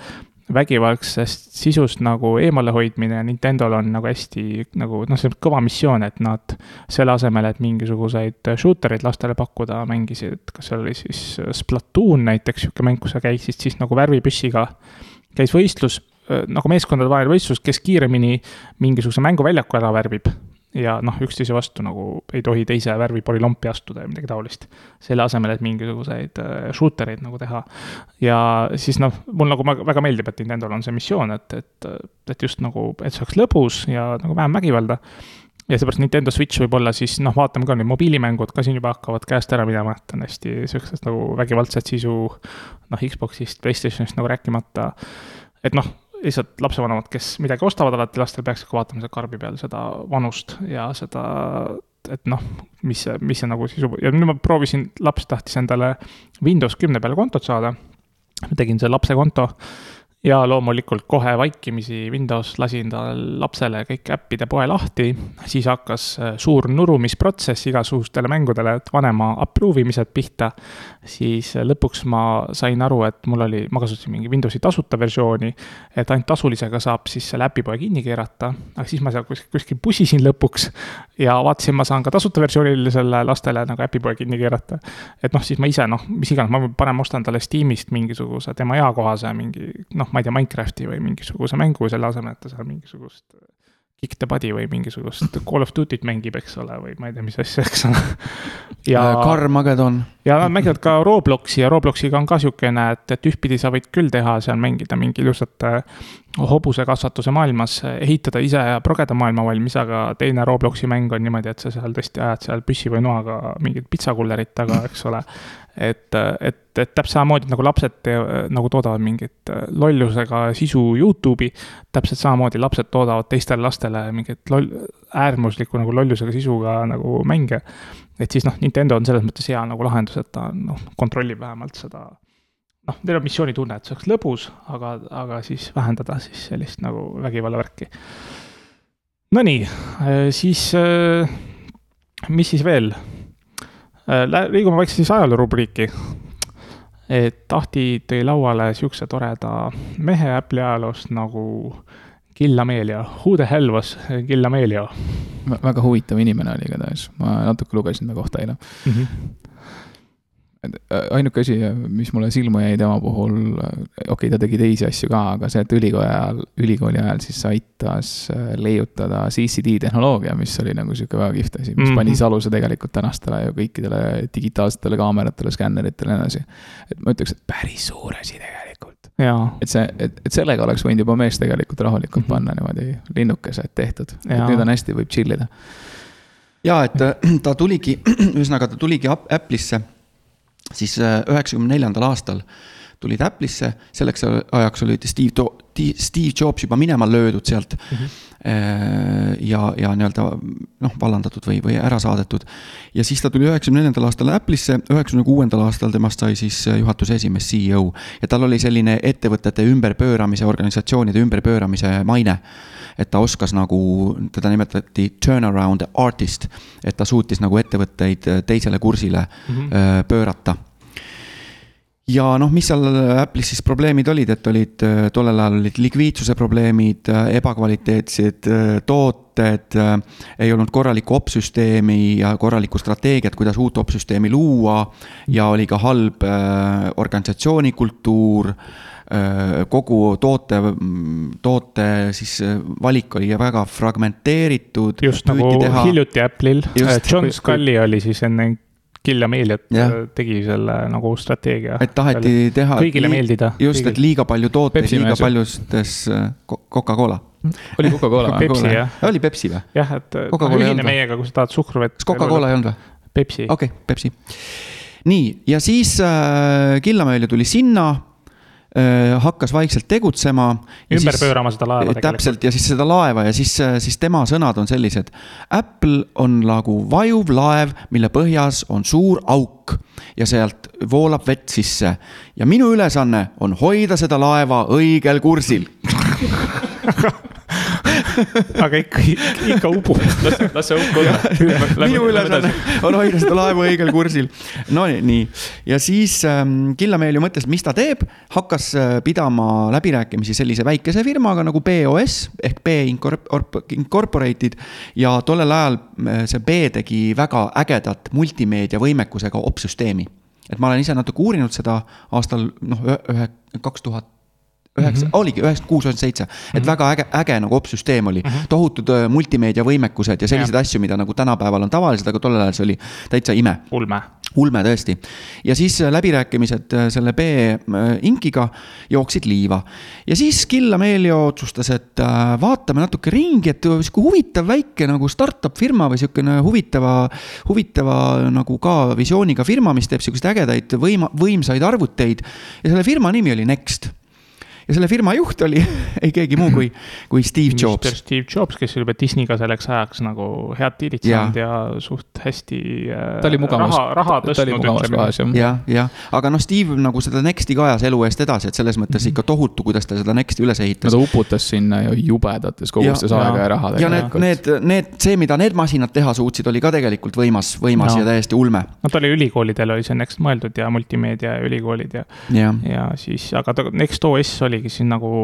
vägivaldsest sisust nagu eemalehoidmine. Nintendo'l on nagu hästi nagu noh, see on kõva missioon, et nad selle asemel, et mingisuguseid shooter eid lastele pakkuda, mängisid, kas seal oli siis Splatoon näiteks, sihuke mäng, kus sa käisid siis nagu värvipüssiga, käis võistlus, nagu meeskondade vahel võistlus, kes kiiremini mingisuguse mänguväljaku ära värvib ja noh, üksteise vastu nagu ei tohi teise värvi polülompi astuda ja midagi taolist. selle asemel, et mingisuguseid äh, shooter eid nagu teha. ja siis noh, mul nagu väga meeldib, et Nintendo'l on see missioon, et, et, et just nagu, et see oleks lõbus ja nagu vähem vägivalda ja seepärast Nintendo Switch võib olla siis noh, vaatame ka nüüd mobiilimängud ka siin juba hakkavad käest ära minema, et on hästi siuksed nagu vägivaldset sisu. noh, Xbox'ist, Playstationist nagu rääkimata. et noh, lihtsalt lapsevanemad, kes midagi ostavad alati lastel, peaksid ka vaatama selle karbi peal seda vanust ja seda, et noh, mis see, mis see nagu sisu ja nüüd ma proovisin, laps tahtis endale Windows kümne peale kontot saada. tegin selle lapse konto ja loomulikult kohe vaikimisi Windows lasin tal lapsele kõik äppide poe lahti, siis hakkas äh, suur nurumisprotsess igasugustele mängudele, et vanema approve imised pihta. siis äh, lõpuks ma sain aru, et mul oli, ma kasutasin mingi Windowsi tasuta versiooni, et ainult tasulisega saab siis selle äpipoe kinni keerata, aga siis ma seal kuskil, kuskil pusisin lõpuks ja vaatasin, ma saan ka tasuta versioonil selle lastele nagu äpipoe kinni keerata. et noh, siis ma ise noh, mis iganes, ma parem ostan talle Steamist mingisuguse tema eakohase mingi noh, noh, ma ei tea, Minecrafti või mingisuguse mängu selle asemel, et ta seal mingisugust Kick the Buddy või mingisugust Call of Duty't mängib, eks ole, või ma ei tea, mis asja, eks ole. ja Carmageddon. ja nad mängivad ka Robloksi ja Robloksiga on ka niisugune, et, et ühtpidi sa võid küll teha seal mängida mingi ilusat hobusekasvatuse maailmas, ehitada ise ja progeda maailma valmis, aga teine Robloksi mäng on niimoodi, et sa seal tõesti ajad seal püssi või noaga mingit pitsakullerit taga, eks ole et, et, et täpselt samamoodi nagu lapsed te, nagu toodavad mingit lollusega sisu Youtube'i, täpselt samamoodi lapsed toodavad teistele lastele mingit loll, äärmuslikku nagu lollusega sisuga nagu mänge. et siis noh, Nintendo on selles mõttes hea nagu lahendus, et ta noh, kontrollib vähemalt seda noh, neil on missioonitunne, et see oleks lõbus, aga, aga siis vähendada siis sellist nagu vägivallavärki. Nonii, äh, siis äh, mis siis veel Äh, liigume vaikselt siis ajaloo rubriiki. et Ahti tõi lauale siukse toreda mehe Apple'i ajaloost nagu Gil Amelio. Who the hell was Gil Amelio? väga huvitav inimene oli igatahes, ma natuke lugesin ta kohta eile mm. -hmm ainuke asi, mis mulle silma jäi tema puhul, äh, okei okay,, ta tegi teisi asju ka, aga see, et ülikooli ajal, ülikooli ajal siis aitas äh, leiutada CCD tehnoloogia, mis oli nagu sihuke väga kihvt asi, mis mm -hmm. pani siis aluse tegelikult tänastele ja kõikidele digitaalsetele kaameratele, skänneritele ja nii edasi. et ma ütleks, et päris suur asi tegelikult. et see, et, et sellega oleks võinud juba mees tegelikult rahulikult mm -hmm. panna niimoodi linnukese, et tehtud, et nüüd on hästi, võib chill ida. ja et ta tuligi, ühesõnaga ta tuligi Apple'isse siis äh, üheksakümne neljandal aastal tulid Apple'isse, selleks ajaks oli Steve, Steve Jobs juba minema löödud sealt mm. -hmm. ja, ja nii-öelda noh, vallandatud või, või ära saadetud. ja siis ta tuli üheksakümne neljandal aastal Apple'isse, üheksakümne kuuendal aastal temast sai siis äh, juhatuse esimees, CEO. ja tal oli selline ettevõtete ümberpööramise, organisatsioonide ümberpööramise maine et ta oskas nagu, teda nimetati turnaround artist, et ta suutis nagu ettevõtteid teisele kursile mm -hmm. pöörata ja noh, mis seal Apple'is siis probleemid olid, et olid, tollel ajal olid likviidsuse probleemid, ebakvaliteetsed tooted, ei olnud korralikku opsüsteemi ja korralikku strateegiat, kuidas uut opsüsteemi luua. ja oli ka halb organisatsioonikultuur Äh, kogu toote, toote siis äh, valik oli väga fragmenteeritud. just nagu teha... hiljuti Apple'il, äh, John Scully oli siis enne Kill Ameliat tegi selle nagu strateegia. et taheti selle, teha. kõigile meeldida. just, et liiga palju tooteid, liiga paljustes Coca-Cola. oli Coca-Cola Pepsi jah. oli Pepsi või? jah, et ühine meiega, kui sa tahad suhkruvett. kas Coca-Cola ei olnud või? Pepsi. okei okay,, Pepsi. nii, ja siis äh, Killamäele tuli sinna Äh, hakkas vaikselt tegutsema. ümber siis, pöörama seda laeva. täpselt ja siis seda laeva ja siis, siis tema sõnad on sellised. Apple on nagu vajuv laev, mille põhjas on suur auk ja sealt voolab vett sisse. ja minu ülesanne on hoida seda laeva õigel kursil aga ikka, ikka ubub. las see hukk olla. minu ülesanne on hoida seda laevu õigel kursil. no nii, nii, ja siis ähm, Killameelju mõtles, mis ta teeb, hakkas äh, pidama läbirääkimisi sellise väikese firmaga nagu BOS ehk B Incorp- Incorporated. ja tollel ajal äh, see B tegi väga ägedat multimeedia võimekusega opsüsteemi. et ma olen ise natuke uurinud seda aastal noh, ühe, kaks tuhat üheksa mm, -hmm. oligi üheksakümmend kuus, üheksakümmend seitse, et väga äge, äge nagu opsüsteem oli mm, -hmm. tohutud öö, multimeedia võimekused ja selliseid asju, mida nagu tänapäeval on tavalised, aga tollel ajal see oli täitsa ime ulme. ulme tõesti. ja siis äh, läbirääkimised äh, selle B äh, inkiga jooksid liiva. ja siis Kill Amelio otsustas, et vaatame natuke ringi, et sihuke huvitav väike nagu startup firma või sihukene huvitava, huvitava nagu ka visiooniga firma, mis teeb sihukeseid ägedaid võima, võimsaid arvuteid. ja selle firma nimi oli Next ja selle firma juht oli ei keegi muu kui, kui Steve Jobs. Steve Jobs, kes oli juba Disneyga selleks ajaks nagu head diilid saanud ja suht hästi. ta oli mugavas, raha, raha ta oli tõstnud. mugavas kohas jah. jah, jah, aga noh, Steve nagu seda Nexti ka ajas elu eest edasi, et selles mõttes ikka tohutu, kuidas ta seda Nexti üles no ehitas ta uputas sinna ju jubedates kogustes Ja- aega ja raha ja need, need, need, see, mida need masinad teha suutsid, oli ka tegelikult võimas, võimas No. ja täiesti ulme. no ta oli ülikoolidel oli see Next mõeldud ja multimeedia ja ülikoolid ja, jah, ja siis, aga ta Next OS oligi siin nagu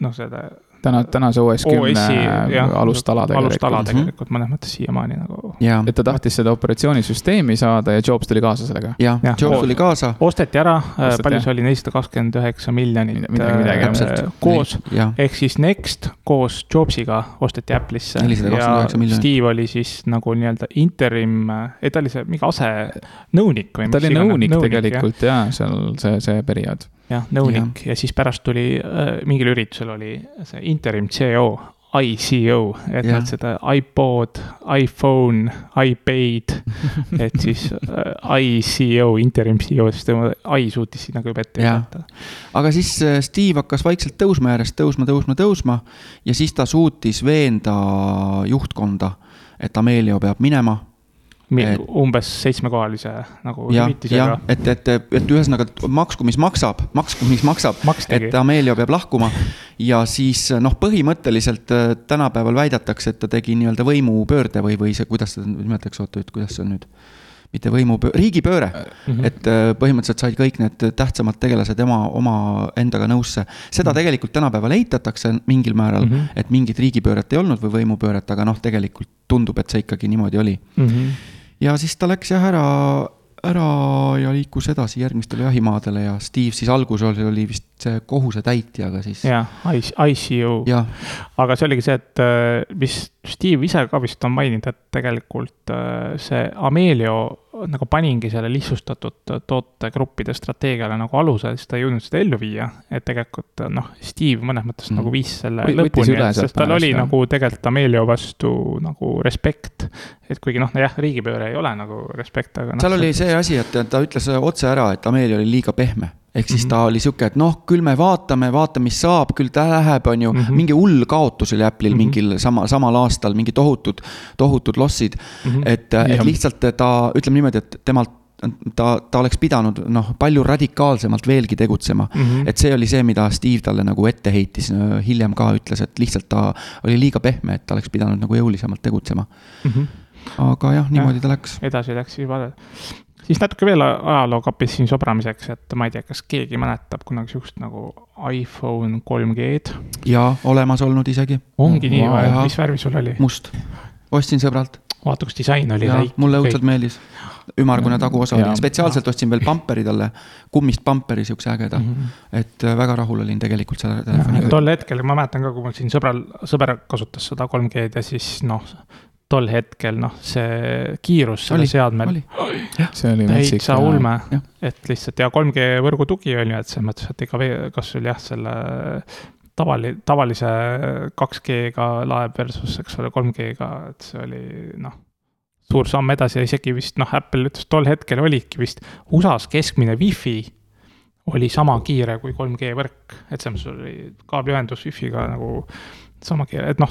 noh, seda täna, tänase OS kümne OS-i jah, alustala alustala tegelikult. tegelikult mõnes mõttes siiamaani nagu. ja, et ta tahtis seda operatsioonisüsteemi saada ja Jobs tuli kaasa sellega. ja Jah. Jobs tuli kaasa. osteti ära, Osteti, palju see oli, nelisada kakskümmend üheksa miljonit Midagi- midagi, äh, täpselt. koos, ehk siis Next koos Jobsiga osteti Apple'isse. 429 miljonit. Steve oli siis nagu nii-öelda interim, ei ta oli see mingi asenõunik või. ta oli nõunik tegelikult ja seal see, see periood. jah, nõunik ja. ja siis pärast tuli äh, mingil üritusel oli see interim CEO, ICO, et Jah. nad seda iPod, iPhone, iPad, et siis äh, ICO, interim CEO, siis tema i suutis sinna juba ette jätta. aga siis äh, Steve hakkas vaikselt tõusma järjest, tõusma, tõusma, tõusma ja siis ta suutis veenda juhtkonda, et Amelio peab minema Et- umbes seitsmekohalise nagu hüvitisega et, et, et ühesõnaga maksku, mis maksab, maksku, mis maksab, et. Amelio peab lahkuma ja siis noh, põhimõtteliselt äh, tänapäeval väidetakse, et ta tegi nii-öelda võimupöörde või, või see, kuidas seda nimetatakse, oota, kuidas see on nüüd? mitte võimupöö-, riigipööre mm, -hmm. et äh, põhimõtteliselt said kõik need tähtsamad tegelased ema, oma endaga nõusse. seda mm -hmm. tegelikult tänapäeval eitatakse mingil määral mm. -hmm. et mingit riigipööret ei olnud või võimupööret, aga noh, tegelikult tundub, et see ikkagi niimoodi oli Mhm. Ja siis ta läks jah ära, ära ja liikus edasi järgmistele jahimaadele ja Steve siis alguses oli vist see kohusetäitja, aga siis. jah, jah, aga see oligi see, et äh, mis Steve ise ka vist on maininud, et tegelikult äh, see Amelio nagu paningi selle lihtsustatud tootegruppide strateegiale nagu aluse, siis ta ei jõudnud seda ellu viia. et tegelikult äh, noh, Steve mõnes mõttes Mm. nagu viis selle Või- lõpuni sest tal oli jah. nagu tegelikult Amelio vastu nagu respekt. et kuigi noh, jah, riigipööre ei ole nagu respekt, aga noh. seal oli see asi, et ta ütles otse ära, et Amelia oli liiga pehme. Ehk siis mm -hmm. ta oli sihuke, et noh, küll me vaatame, vaatame, mis saab, küll ta läheb, on ju mm. -hmm. mingi hull kaotus oli Apple'il mm. -hmm. mingil sama, samal aastal, mingi tohutud, tohutud lossid mm. -hmm. et, et lihtsalt ta, ütleme niimoodi, et temalt, ta, ta oleks pidanud noh, palju radikaalsemalt veelgi tegutsema mm. -hmm. et see oli see, mida Steve talle nagu ette heitis, hiljem ka ütles, et lihtsalt ta oli liiga pehme, et ta oleks pidanud nagu jõulisemalt tegutsema. Mhm. aga jah, niimoodi ta läks. edasi läks vaadata. Siis natuke veel ajalookapis siin sobramiseks, et ma ei tea, kas keegi mäletab kunagi sihukest nagu iPhone 3G-d. ja olemas olnud isegi, ongi nii või Jaa., mis värvi sul oli? must. ostsin sõbralt vaata, kus disain oli mulle õudselt meeldis. ümmargune taguosa Jaa. oli, spetsiaalselt ostsin veel pamperi talle, kummist pamperi siukse ägeda mm. -hmm. et äh, väga rahul olin tegelikult selle telefoniga. tol hetkel ma mäletan ka, kui mul siin sõbral, sõber kasutas seda 3G-d ja siis noh, tol hetkel noh, see kiirus selle Oli, seadmel see oli metsik. täitsa ulme. Et lihtsalt ja 3G võrgu tugi on ju, et selles mõttes, et ega kas sul jah, selle tavali-, tavalise 2G-ga laeb versus, eks ole, 3G-ga, et see oli noh, suur samm edasi ja isegi vist noh, Apple ütles tol hetkel oligi vist USA-s keskmine wifi oli sama kiire kui 3G võrk, et selles mõttes oli kaabliühendus wifi'ga nagu sama kiire, et noh,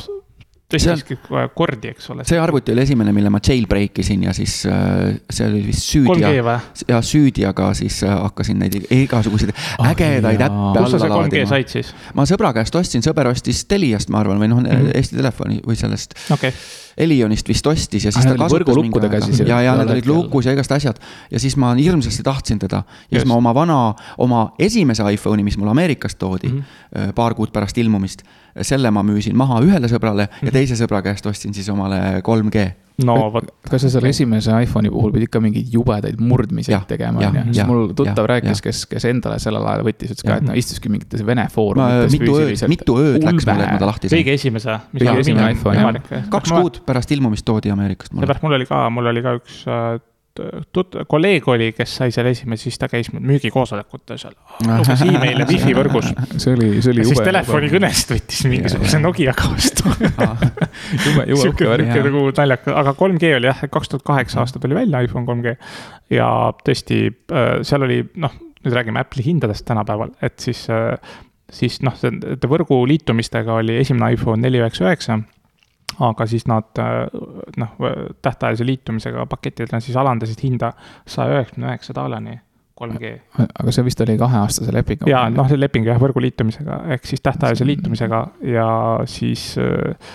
tõstiski kohe kordi, eks ole. see arvuti oli esimene, mille ma jailbreak isin ja siis äh, see oli vist süüdi 3G ja, või? ja süüdi, aga siis äh, hakkasin neid igasuguseid ägedaid jaa. äppe kus sa alla see 3G laadima. said siis? ma sõbra käest ostsin, sõber ostis Teliast, ma arvan, või noh mm. -hmm., Eesti Telefoni või sellest okei okay., Elionist vist ostis ja siis Ah, ta kasutas mingi aega ja, ja need olid lukus ja igast asjad. ja siis ma hirmsasti tahtsin teda ja siis ma oma vana, oma esimese iPhone'i, mis mulle Ameerikast toodi mm, Mhm. -hmm. paar kuud pärast ilmumist, selle ma müüsin maha ühele sõbrale Mhm. ja teise sõbra käest ostsin siis omale 3G. no vot, kas sa selle esimese iPhone'i puhul pidid ka mingeid jubedaid murdmiseid tegema, onju? siis mul tuttav jah, rääkis kes, kes endale sellel ajal võttis, ütles ka, et no istuski mingites vene foorumites mitu ööd, mitu ööd läks mulle, et ma ta lahti sain. kõige esimese. Kõige esimene iPhone, jah. kaks kuud pärast ilmumist toodi Ameerikast mulle. seepärast mul oli ka, mul oli ka üks äh, tut-, kolleeg oli, kes sai selle esimese, siis ta käis müügikoosolekutel seal, luges email'e wifi võrgus. see oli, see oli ja siis jube. telefonikõnest võttis mingisuguse Nokiaga vastu. jube, jube sihuke uhke värk. nagu naljakas, aga 3G oli jah, kaks tuhat kaheksa aasta tuli välja iPhone 3G. ja tõesti, seal oli noh, nüüd räägime Apple'i hindadest tänapäeval, et siis, siis noh, see võrgu liitumistega oli esimene iPhone neli üheksa üheksa aga siis nad noh, tähtajalise liitumisega pakettidena siis alandasid hinda saja üheksakümne üheksa daalani 3G. aga see vist oli kaheaastase lepingu. ja noh, see leping jah, võrgu liitumisega ehk siis tähtajalise liitumisega ja siis äh,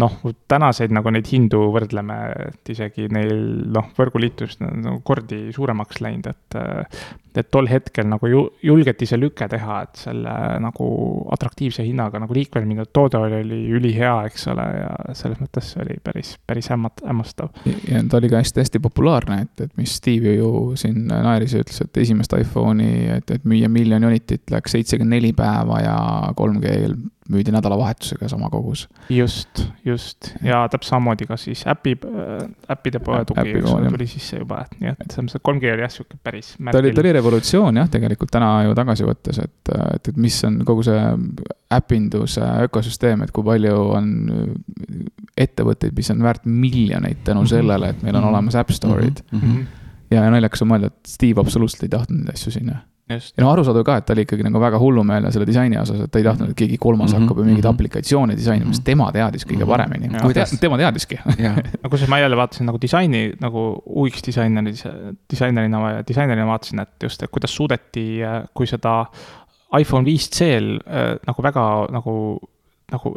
noh, tänaseid nagu neid hindu võrdleme, et isegi neil noh, võrguliitumist on nagu kordi suuremaks läinud, et et tol hetkel nagu ju julgeti see lüke teha, et selle nagu atraktiivse hinnaga nagu liikvel minna, toode oli, oli ülihea, eks ole, ja selles mõttes see oli päris, päris hämmat-, hämmastav. ja ta oli ka hästi-hästi populaarne, et, et mis Steve ju siin naeris ja ütles, et esimest iPhone'i, et, et müüa miljon unitit läks seitsekümmend neli päeva ja 3G-l müüdi nädalavahetusega sama kogus. just, just ja täpselt samamoodi ka siis äpi, äppide poe tugi, eks ole, tuli sisse juba, et nii et selles mõttes, et 3G oli jah, sihuke päris ta oli, ta oli revolutsioon jah, tegelikult täna ju tagasi võttes, et, et, et mis on kogu see äpinduse ökosüsteem, et kui palju on ettevõtteid, mis on väärt miljoneid tänu sellele, et meil on olemas App Store'id. Mhm. ja naljakas on mõelda, et Steve absoluutselt ei tahtnud neid asju sinna. Ja no arusaadav ka, et ta oli ikkagi nagu väga hullumeelne selle disaini osas, et ta ei tahtnud, et keegi kolmas Mhm, hakkab ju mingeid mhm. aplikatsioone disainima, sest tema teadis kõige Mhm. paremini Ja.. Kuidas? tema teadiski. no kusjuures ma jälle vaatasin nagu disaini nagu UX disaineri, disainerina ja disainerina vaatasin, et just, et kuidas suudeti, kui seda iPhone 5C-l äh, nagu väga nagu, nagu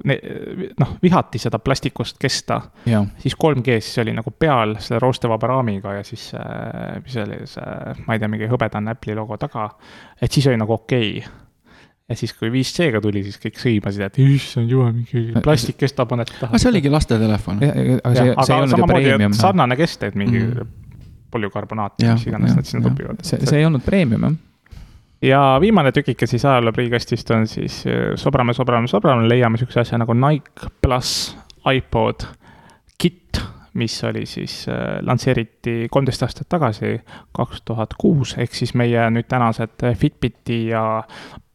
noh, vihati seda plastikust kesta siis 3G-s see oli nagu peal selle roostevaba raamiga ja siis äh, mis oli see, ma ei tea, mingi hõbedane Apple'i logo taga. et siis oli nagu okei okay.. ja siis, kui 5C-ga tuli, siis kõik sõimasid, et issand jumal, mingi plastik kestab paned taha. aga see oligi premium et. sarnane kest, et mingi Mm. polükarbonaat, Jah, mis iganes nad sinna topivad. see, see ei olnud premium jah. Ja viimane tükike siis ajaloo priikastist on siis äh, sobrame, sobrame, sobrame, leiame siukse asja nagu Nike pluss iPod kit, mis oli siis äh,, lansseeriti kolmteist aastat tagasi, kaks tuhat kuus, ehk siis meie nüüd tänased äh, Fitbiti ja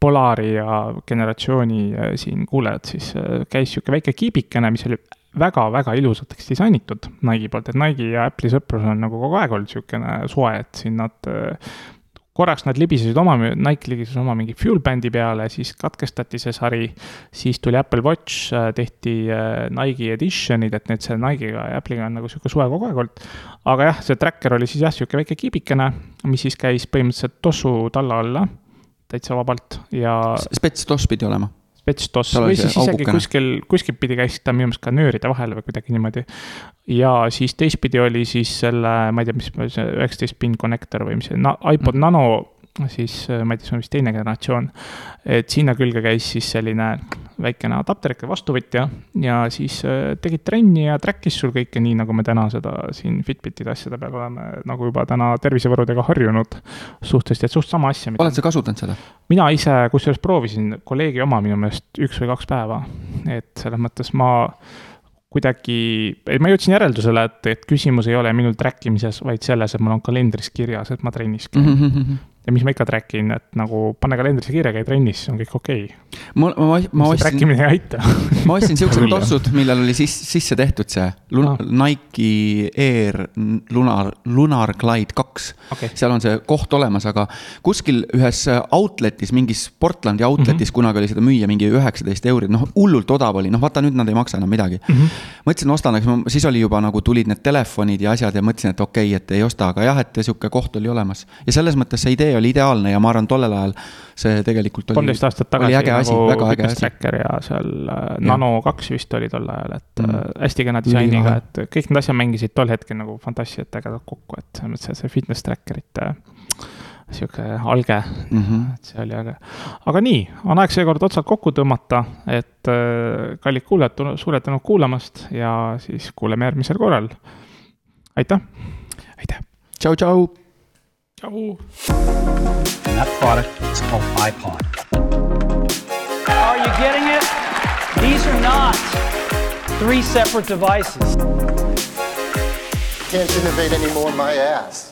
Polari ja generatsiooni siin kuulajad, siis käis sihuke väike kiibikene, mis oli väga-väga ilusateks disainitud Nike'i poolt, et Nike'i ja Apple'i sõprus on nagu kogu aeg olnud niisugune soe, et siin nad korraks nad libisesid oma, Nike libises oma mingi fuel band'i peale, siis katkestati see sari, siis tuli Apple Watch, tehti äh, Nike'i edition'id, et need see Nike'iga ja Apple'iga on nagu sihuke suve kogu aeg olnud. aga jah, see tracker oli siis jah, sihuke väike kiibikene, mis siis käis põhimõtteliselt tossu talla alla täitsa vabalt ja spets DOS pidi olema. Oli või siis isegi augukene. kuskil, kuskil pidi käis ta minu meelest ka nööride vahel või kuidagi niimoodi. ja siis teistpidi oli siis selle, ma ei tea, mis üheksateist pin connector või mis see na, iPod Mhm. Nano, siis äh, ma ei tea, see on vist teine generatsioon. et sinna külge käis siis selline väikene adapterike vastuvõtja ja siis äh, tegid trenni ja track'is sul kõike nii, nagu me täna seda siin Fitbitide asjade peal oleme nagu juba täna tervisevõrudega harjunud. suhteliselt, et suht sama asja. oled sa kasutanud seda? mina ise kusjuures proovisin kolleegi oma minu meelest üks või kaks päeva, et selles mõttes ma kuidagi, ma jõudsin järeldusele, et, et küsimus ei ole minul track imises, vaid selles, et mul on kalendris kirjas, et ma trennis käin mm. -hmm. Ja mis ma ikka track in, et nagu pane kalendrisse kirja, käi trennis, on kõik okei okay.. ma, ma, ma see ostsin track, imine ei aita. ma ostsin siuksed tossud, millel oli siis sisse tehtud see Lun- Ah. Nike Air Lunar, Lunar Glide kaks Okei. seal on see koht olemas, aga kuskil ühes outlet'is, mingis Portlandi outlet'is mm -hmm. kunagi oli seda müüa mingi üheksateist euri, noh hullult odav oli, noh vaata nüüd nad ei maksa enam midagi mm. -hmm. mõtlesin, ostan, aga ma- siis oli juba nagu tulid need telefonid ja asjad ja mõtlesin, et okei okay,, et ei osta, aga jah, et sihuke koht oli olemas. ja selles mõttes see idee oli ideaalne ja ma arvan, tollel ajal see tegelikult oli. kolmteist aastat tagasi äge asi, nagu väga äge asi. tracker ja seal äh, Nano kaks vist oli tol ajal, et Mm. mm. hästi kena disainiga, et kõik need asjad mängisid tol hetkel nagu fantastiliselt ägedalt kokku, et et see fitness tracker'ite sihuke alge Mm -hmm. et see oli äge. aga nii, on aeg seekord otsad kokku tõmmata, et äh, kallid kuulajad, suured tänud kuulamast ja siis kuuleme järgmisel korral. aitäh. aitäh, tšau, tšau. tšau. and that product is called iPod. Are you getting it? These are not three separate devices. Can't innovate anymore, my ass.